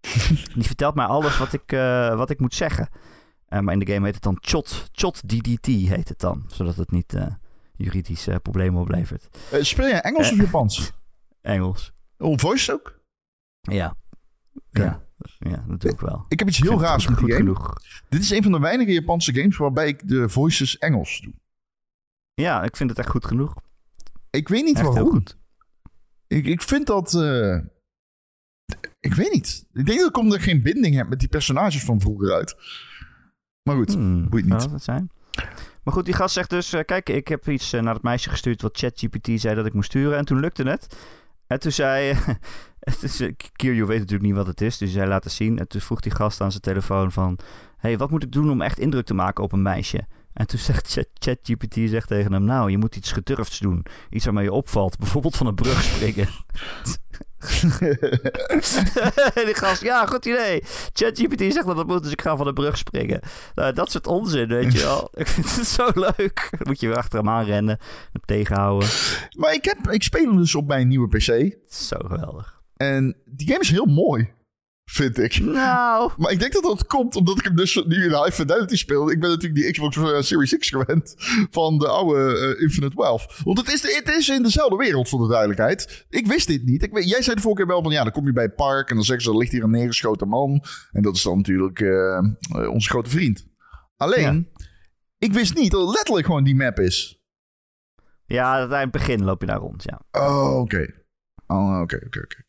die vertelt mij alles wat ik, wat ik moet zeggen. Maar in de game heet het dan Chot. Chot DDT heet het dan. Zodat het niet eh, juridische problemen oplevert. Speel jij Engels of Japans? Engels. Oh, voice ook? Ja. Ja. Ja, dat doe ik wel. Ik heb iets heel raars met die genoeg. Dit is een van de weinige Japanse games waarbij ik de voices Engels doe. Ja, ik vind het echt goed genoeg. Ik weet niet Echt waarom. goed. Ik, ik vind dat... eh, ik weet niet. Ik denk dat ik omdat ik geen binding heb met die personages van vroeger uit. Maar goed, Hmm, boeit niet. Zou dat zijn? Maar goed, die gast zegt dus... eh, kijk, ik heb iets eh, naar het meisje gestuurd... wat ChatGPT zei dat ik moest sturen. En toen lukte het. En toen zei... het eh, Kiryu weet natuurlijk niet wat het is. Dus hij laat het zien. En toen vroeg die gast aan zijn telefoon van... hey, wat moet ik doen om echt indruk te maken op een meisje? En toen zegt Chat- ChatGPT zegt tegen hem... Nou, je moet iets gedurfds doen. Iets waarmee je opvalt. Bijvoorbeeld van een brug springen. die gast, ja, goed idee. ChatGPT zegt dat dat moet, dus ik ga van de brug springen. Nou, dat soort onzin, weet je wel. Ik vind het zo leuk. Dan moet je weer achter hem aanrennen, hem tegenhouden. maar ik, heb, ik speel hem dus op mijn nieuwe PC. Zo geweldig. En die game is heel mooi, vind ik. Nou, Maar ik denk dat dat komt omdat ik hem dus nu in High Fidelity speel. Ik ben natuurlijk die Xbox eh, Series X gewend van de oude eh, Infinite Wealth. Want het is, de- het is in dezelfde wereld, voor de duidelijkheid. Ik wist dit niet. Ik, weet- jij zei de vorige keer wel van, ja, dan kom je bij het park en dan zeggen ze, er ligt hier een neergeschoten man. En dat is dan natuurlijk eh, onze grote vriend. Alleen, ik wist niet dat het letterlijk gewoon die map is. ja, aan het begin loop je daar rond, ja. Oh, oké. Oh, oké, oké, oké.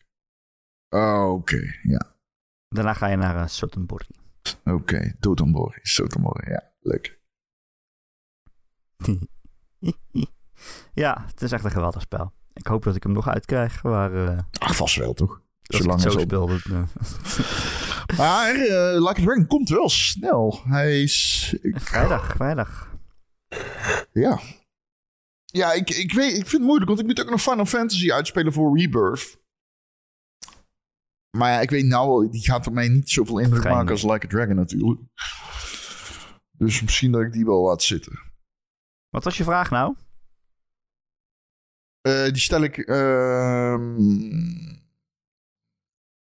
Oh, Oké, ja. Daarna ga je naar uh. Oké, Dotonbori, Sotomori, ja, leuk. ja, het is echt een geweldig spel. Ik hoop dat ik hem nog uitkrijg, maar uh, Ach, vast wel, toch? ik het zo speel... Dat, uh... Maar uh, Like a Dragon komt wel snel. Hij is... Vrijdag, vrijdag. Ja. Ja, ik, ik, weet, ik vind het moeilijk, want ik moet ook nog Final Fantasy uitspelen voor Rebirth. Maar ja, ik weet nou wel, die gaat op mij niet zoveel indruk Geen- maken als Like a Dragon natuurlijk. Dus misschien dat ik die wel laat zitten. Wat was je vraag nou? Uh, die stel ik... ehm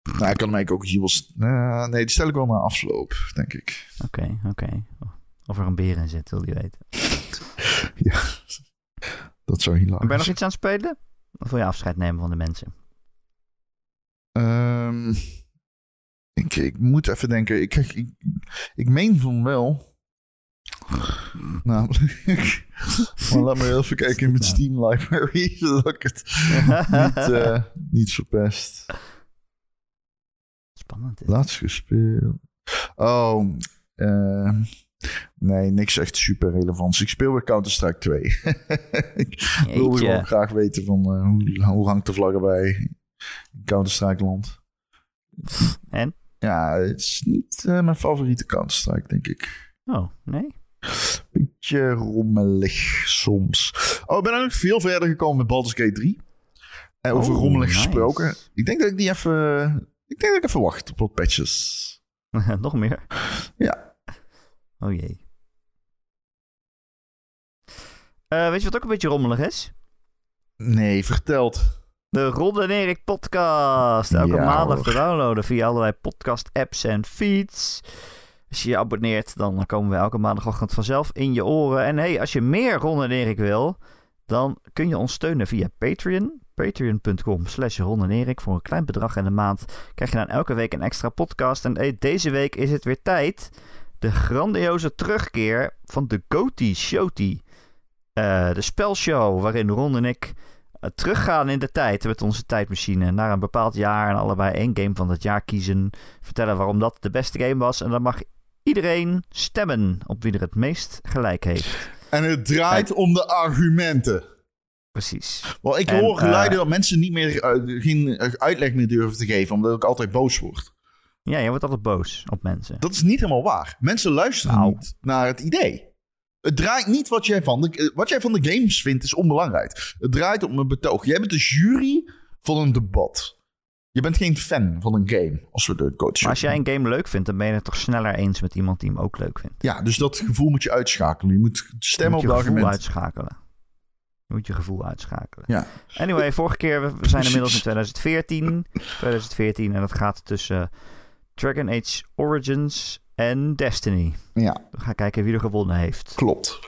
nou, ik kan eigenlijk ook hier wel... Uh, nee, die stel ik wel na afloop, denk ik. Oké, okay, oké. Okay. Of er een beer in zit, wil je weten. ja, dat zou hilarisch. Ben je nog iets aan het spelen? Of wil je afscheid nemen van de mensen? Um, ik, ik, moet even denken. Ik, ik, ik, ik meen van wel. Maar laat me even kijken in mijn Steam library, zodat ik het niet, uh, niet verpest. Spannend. Is Laatst gespeeld. Oh, uh, nee, niks echt super relevants. Ik speel weer Counter-Strike 2. ik wil gewoon graag weten van uh, hoe, hoe hangt de vlag erbij Counter-Strike land. En? Ja, het is niet uh, mijn favoriete Counter-Strike, denk ik. Oh, nee? Beetje rommelig soms. Oh, ik ben eigenlijk veel verder gekomen met Baldur's Gate 3. En over Oh, rommelig nice. gesproken. Ik denk dat ik die even... Ik denk dat ik even wacht op wat patches. Nog meer? Ja. Oh jee. Eh, weet je wat ook een beetje rommelig is? Nee, verteld. De Ron en Erik podcast. Elke Ja, maandag hoor. te downloaden via allerlei podcast apps en feeds. Als je je abonneert, dan komen we elke maandagochtend vanzelf in je oren. En hey, als je meer Ron en Erik wil, dan kun je ons steunen via Patreon. Patreon.com slash Ron en Erik. Voor een klein bedrag in de maand krijg je dan elke week een extra podcast. En hey, deze week is het weer tijd. De grandioze terugkeer van de Goaty Showty. Eh, de spelshow waarin Ron en ik teruggaan in de tijd met onze tijdmachine naar een bepaald jaar en allebei één game van het jaar kiezen. Vertellen waarom dat de beste game was. En dan mag iedereen stemmen op wie er het meest gelijk heeft. En het draait om de argumenten. Precies. Want ik En, hoor geluiden eh, dat mensen niet meer, eh, geen eh, uitleg meer durven te geven, omdat ik altijd boos word. Ja, je wordt altijd boos op mensen. Dat is niet helemaal waar. Mensen luisteren Nou. niet naar het idee. Het draait niet wat jij, van de, eh, wat jij van de games vindt, is onbelangrijk. Het draait om een betoog. Jij bent de jury van een debat. Je bent geen fan van een game, als we de coach Maar als jij een game leuk vindt, dan ben je het toch sneller eens met iemand die hem ook leuk vindt. Ja, dus dat gevoel moet je uitschakelen. Je moet Je stemmen moet op je de gevoel argument. uitschakelen. Je moet je gevoel uitschakelen. Ja. Anyway, vorige keer, we zijn inmiddels in Precies. 2014. 2014 en dat gaat tussen Dragon Age Origins en Destiny. ja, We gaan kijken wie er gewonnen heeft. klopt.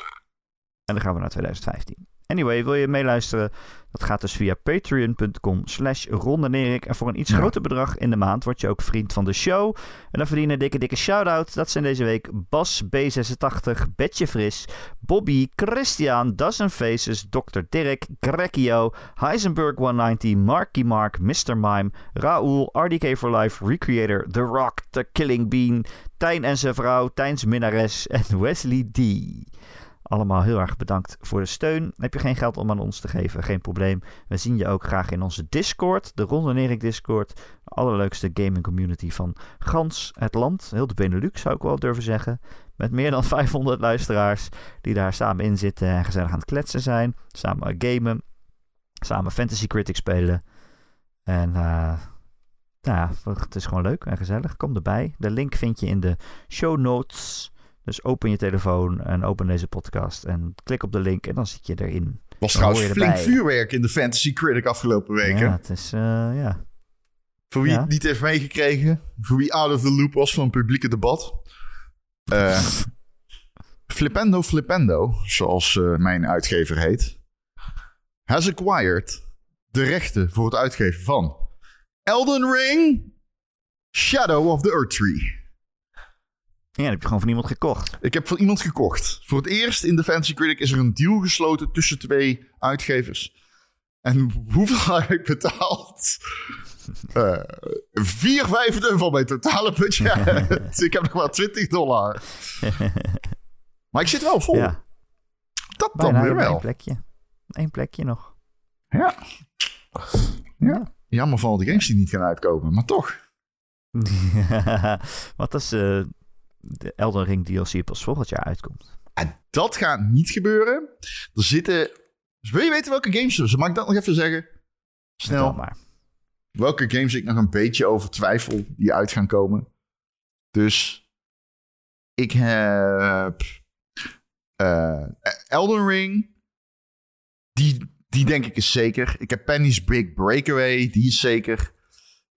En dan gaan we naar 2015. Anyway, wil je meeluisteren? Dat gaat dus via patreon.com slash Ron en voor een iets Ja. groter bedrag in de maand word je ook vriend van de show. En dan verdienen dikke, dikke shout-out. Dat zijn deze week Bas B86, Betje Fris, Bobby, Christian, Dozen Faces, Dr. Dirk, Grekio, Heisenberg 190, Marky Mark, Mr. Mime, Raoul, RDK for Life, Recreator, The Rock, The Killing Bean, Tijn en zijn vrouw, Tijns minnares en Wesley D. Allemaal heel erg bedankt voor de steun. Heb je geen geld om aan ons te geven? Geen probleem. We zien je ook graag in onze Discord, de Ron en Erik Discord. De allerleukste gaming community van gans het land. Heel de Benelux zou ik wel durven zeggen. Met meer dan 500 luisteraars die daar samen in zitten en gezellig aan het kletsen zijn. Samen gamen. Samen Fantasy Critic spelen. En eh, ja, het is gewoon leuk en gezellig. Kom erbij. De link vind je in de show notes. Dus open je telefoon en open deze podcast. En klik op de link en dan zit je erin. Was trouwens je flink vuurwerk in de Fantasy Critic afgelopen weken. Ja, het is, eh, ja. Voor wie Ja. het niet heeft meegekregen, voor wie out of the loop was van het publieke debat. Eh Flipendo Flipendo, zoals eh, mijn uitgever heet, has acquired de rechten voor het uitgeven van Elden Ring, Shadow of the Earth Tree. Ja, dat heb je gewoon van iemand gekocht. Ik heb van iemand gekocht. Voor het eerst in de Fantasy Critic is er een deal gesloten tussen twee uitgevers. En hoeveel heb ik betaald? Eh vier vijfde van mijn totale budget. ik heb nog maar 20 dollar. Maar ik zit wel vol. Ja, Dat dan bijna weer wel. plekje. Eén plekje nog. Ja. ja. Jammer van al die games die niet gaan uitkomen. Maar toch. Wat als eh, de Elden Ring DLC pas volgend jaar uitkomt? En dat gaat niet gebeuren. Er zitten... Dus wil je weten welke games er zijn? Mag ik dat nog even zeggen? Snel. Maar. welke games ik nog een beetje over twijfel die uit gaan komen. Dus ik heb eh, Elden Ring. Die, die denk ik is zeker. Ik heb Penny's Big Breakaway. Die is zeker.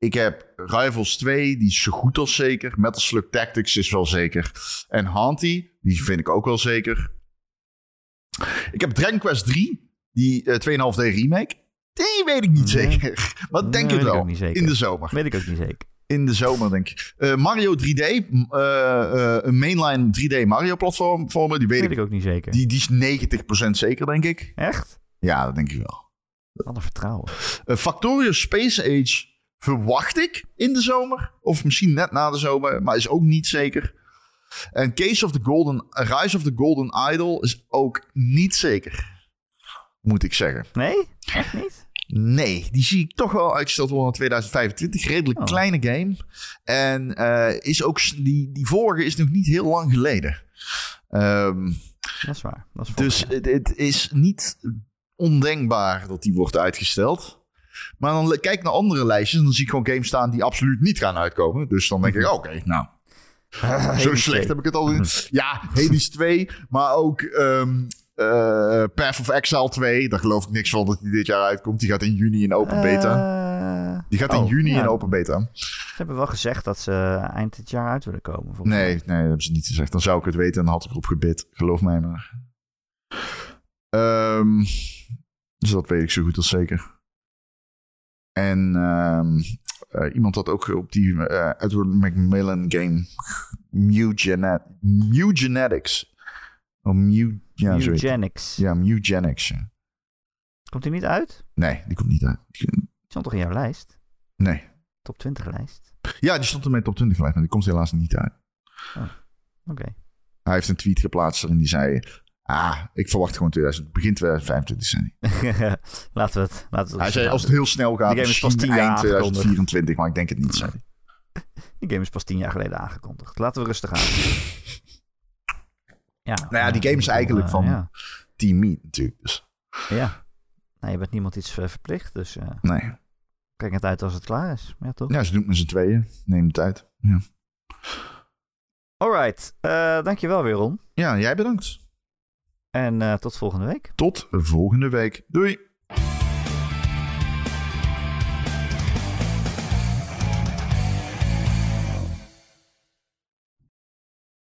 Ik heb Rivals 2. Die is zo goed als zeker. Metal Slug Tactics is wel zeker. En Haunty. Die vind ik ook wel zeker. Ik heb Dragon Quest 3. Die eh 2,5D remake. Die weet ik niet Nee. zeker. Maar denk Nee, het weet ik wel. In de zomer. Weet ik ook niet zeker. In de zomer, denk ik. Eh, Mario 3D. m- eh, een mainline 3D Mario platform. vormen, Die weet Weet ik. ik ook niet zeker. Die, die is 90% zeker, denk ik. Echt? Ja, dat denk ik wel. Wat een vertrouwen. Factorio Space Age verwacht ik in de zomer. Of misschien net na de zomer, maar is ook niet zeker. En Case of the Golden, Rise of the Golden Idol is ook niet zeker. Moet ik zeggen. Nee? Echt niet? Nee, die zie ik toch wel uitgesteld worden naar 2025. Redelijk Oh. kleine game. En eh, is ook, die, die vorige is nog niet heel lang geleden. Ehm, Dat is waar. Dat is dus het, het is niet ondenkbaar dat die wordt uitgesteld. Maar dan kijk ik naar andere lijstjes en dan zie ik gewoon games staan die absoluut niet gaan uitkomen. Dus dan denk ik, oké, nou, zo slecht 2. heb ik het al in. Ja, Hades 2, maar ook ehm eh, Path of Exile 2. Daar geloof ik niks van dat die dit jaar uitkomt. Die gaat in juni in open beta. Eh, Die gaat in oh, juni ja, in open beta. Ze hebben wel gezegd dat ze eind dit jaar uit willen komen. Nee, mij. nee, dat hebben ze niet gezegd. Dan zou ik het weten en dan had ik erop gebid. Geloof mij maar. Ehm, dus dat weet ik zo goed als zeker. En ehm, eh, iemand had ook op die eh, Edward Macmillan game Mew, Genet Mew Genetics. Oh, Mew, ja. Eugenics. Ja, ja. Komt die niet uit? Nee, die komt niet uit. Die stond toch in jouw lijst? Nee. Top 20 lijst? Ja, die stond in mijn top 20 lijst, maar die komt helaas niet uit. Oké. Hij heeft een tweet geplaatst waarin die zei... Ah, ik verwacht gewoon 2000, begin 2025 zijn. laten we het. Laten we het Hij zei als het heel snel gaat, Die game is pas misschien 10 jaar eind aangekondigd. 2024, maar ik denk het niet. Zei. Die game is pas tien jaar geleden aangekondigd. Laten we rustig aan. Ja, Nou ja, die game is eigenlijk eh, van- Ja. Team Meat natuurlijk, dus ja. Nou, je bent niemand iets eh, verplicht, dus eh, nee. kijk het uit als het klaar is. Ja, toch? Ja, ze doen het met z'n tweeën. Neem de tijd. Ja, Alright. eh dankjewel weer, Ron. ja jij bedankt. En eh, tot volgende week. Tot volgende week. Doei.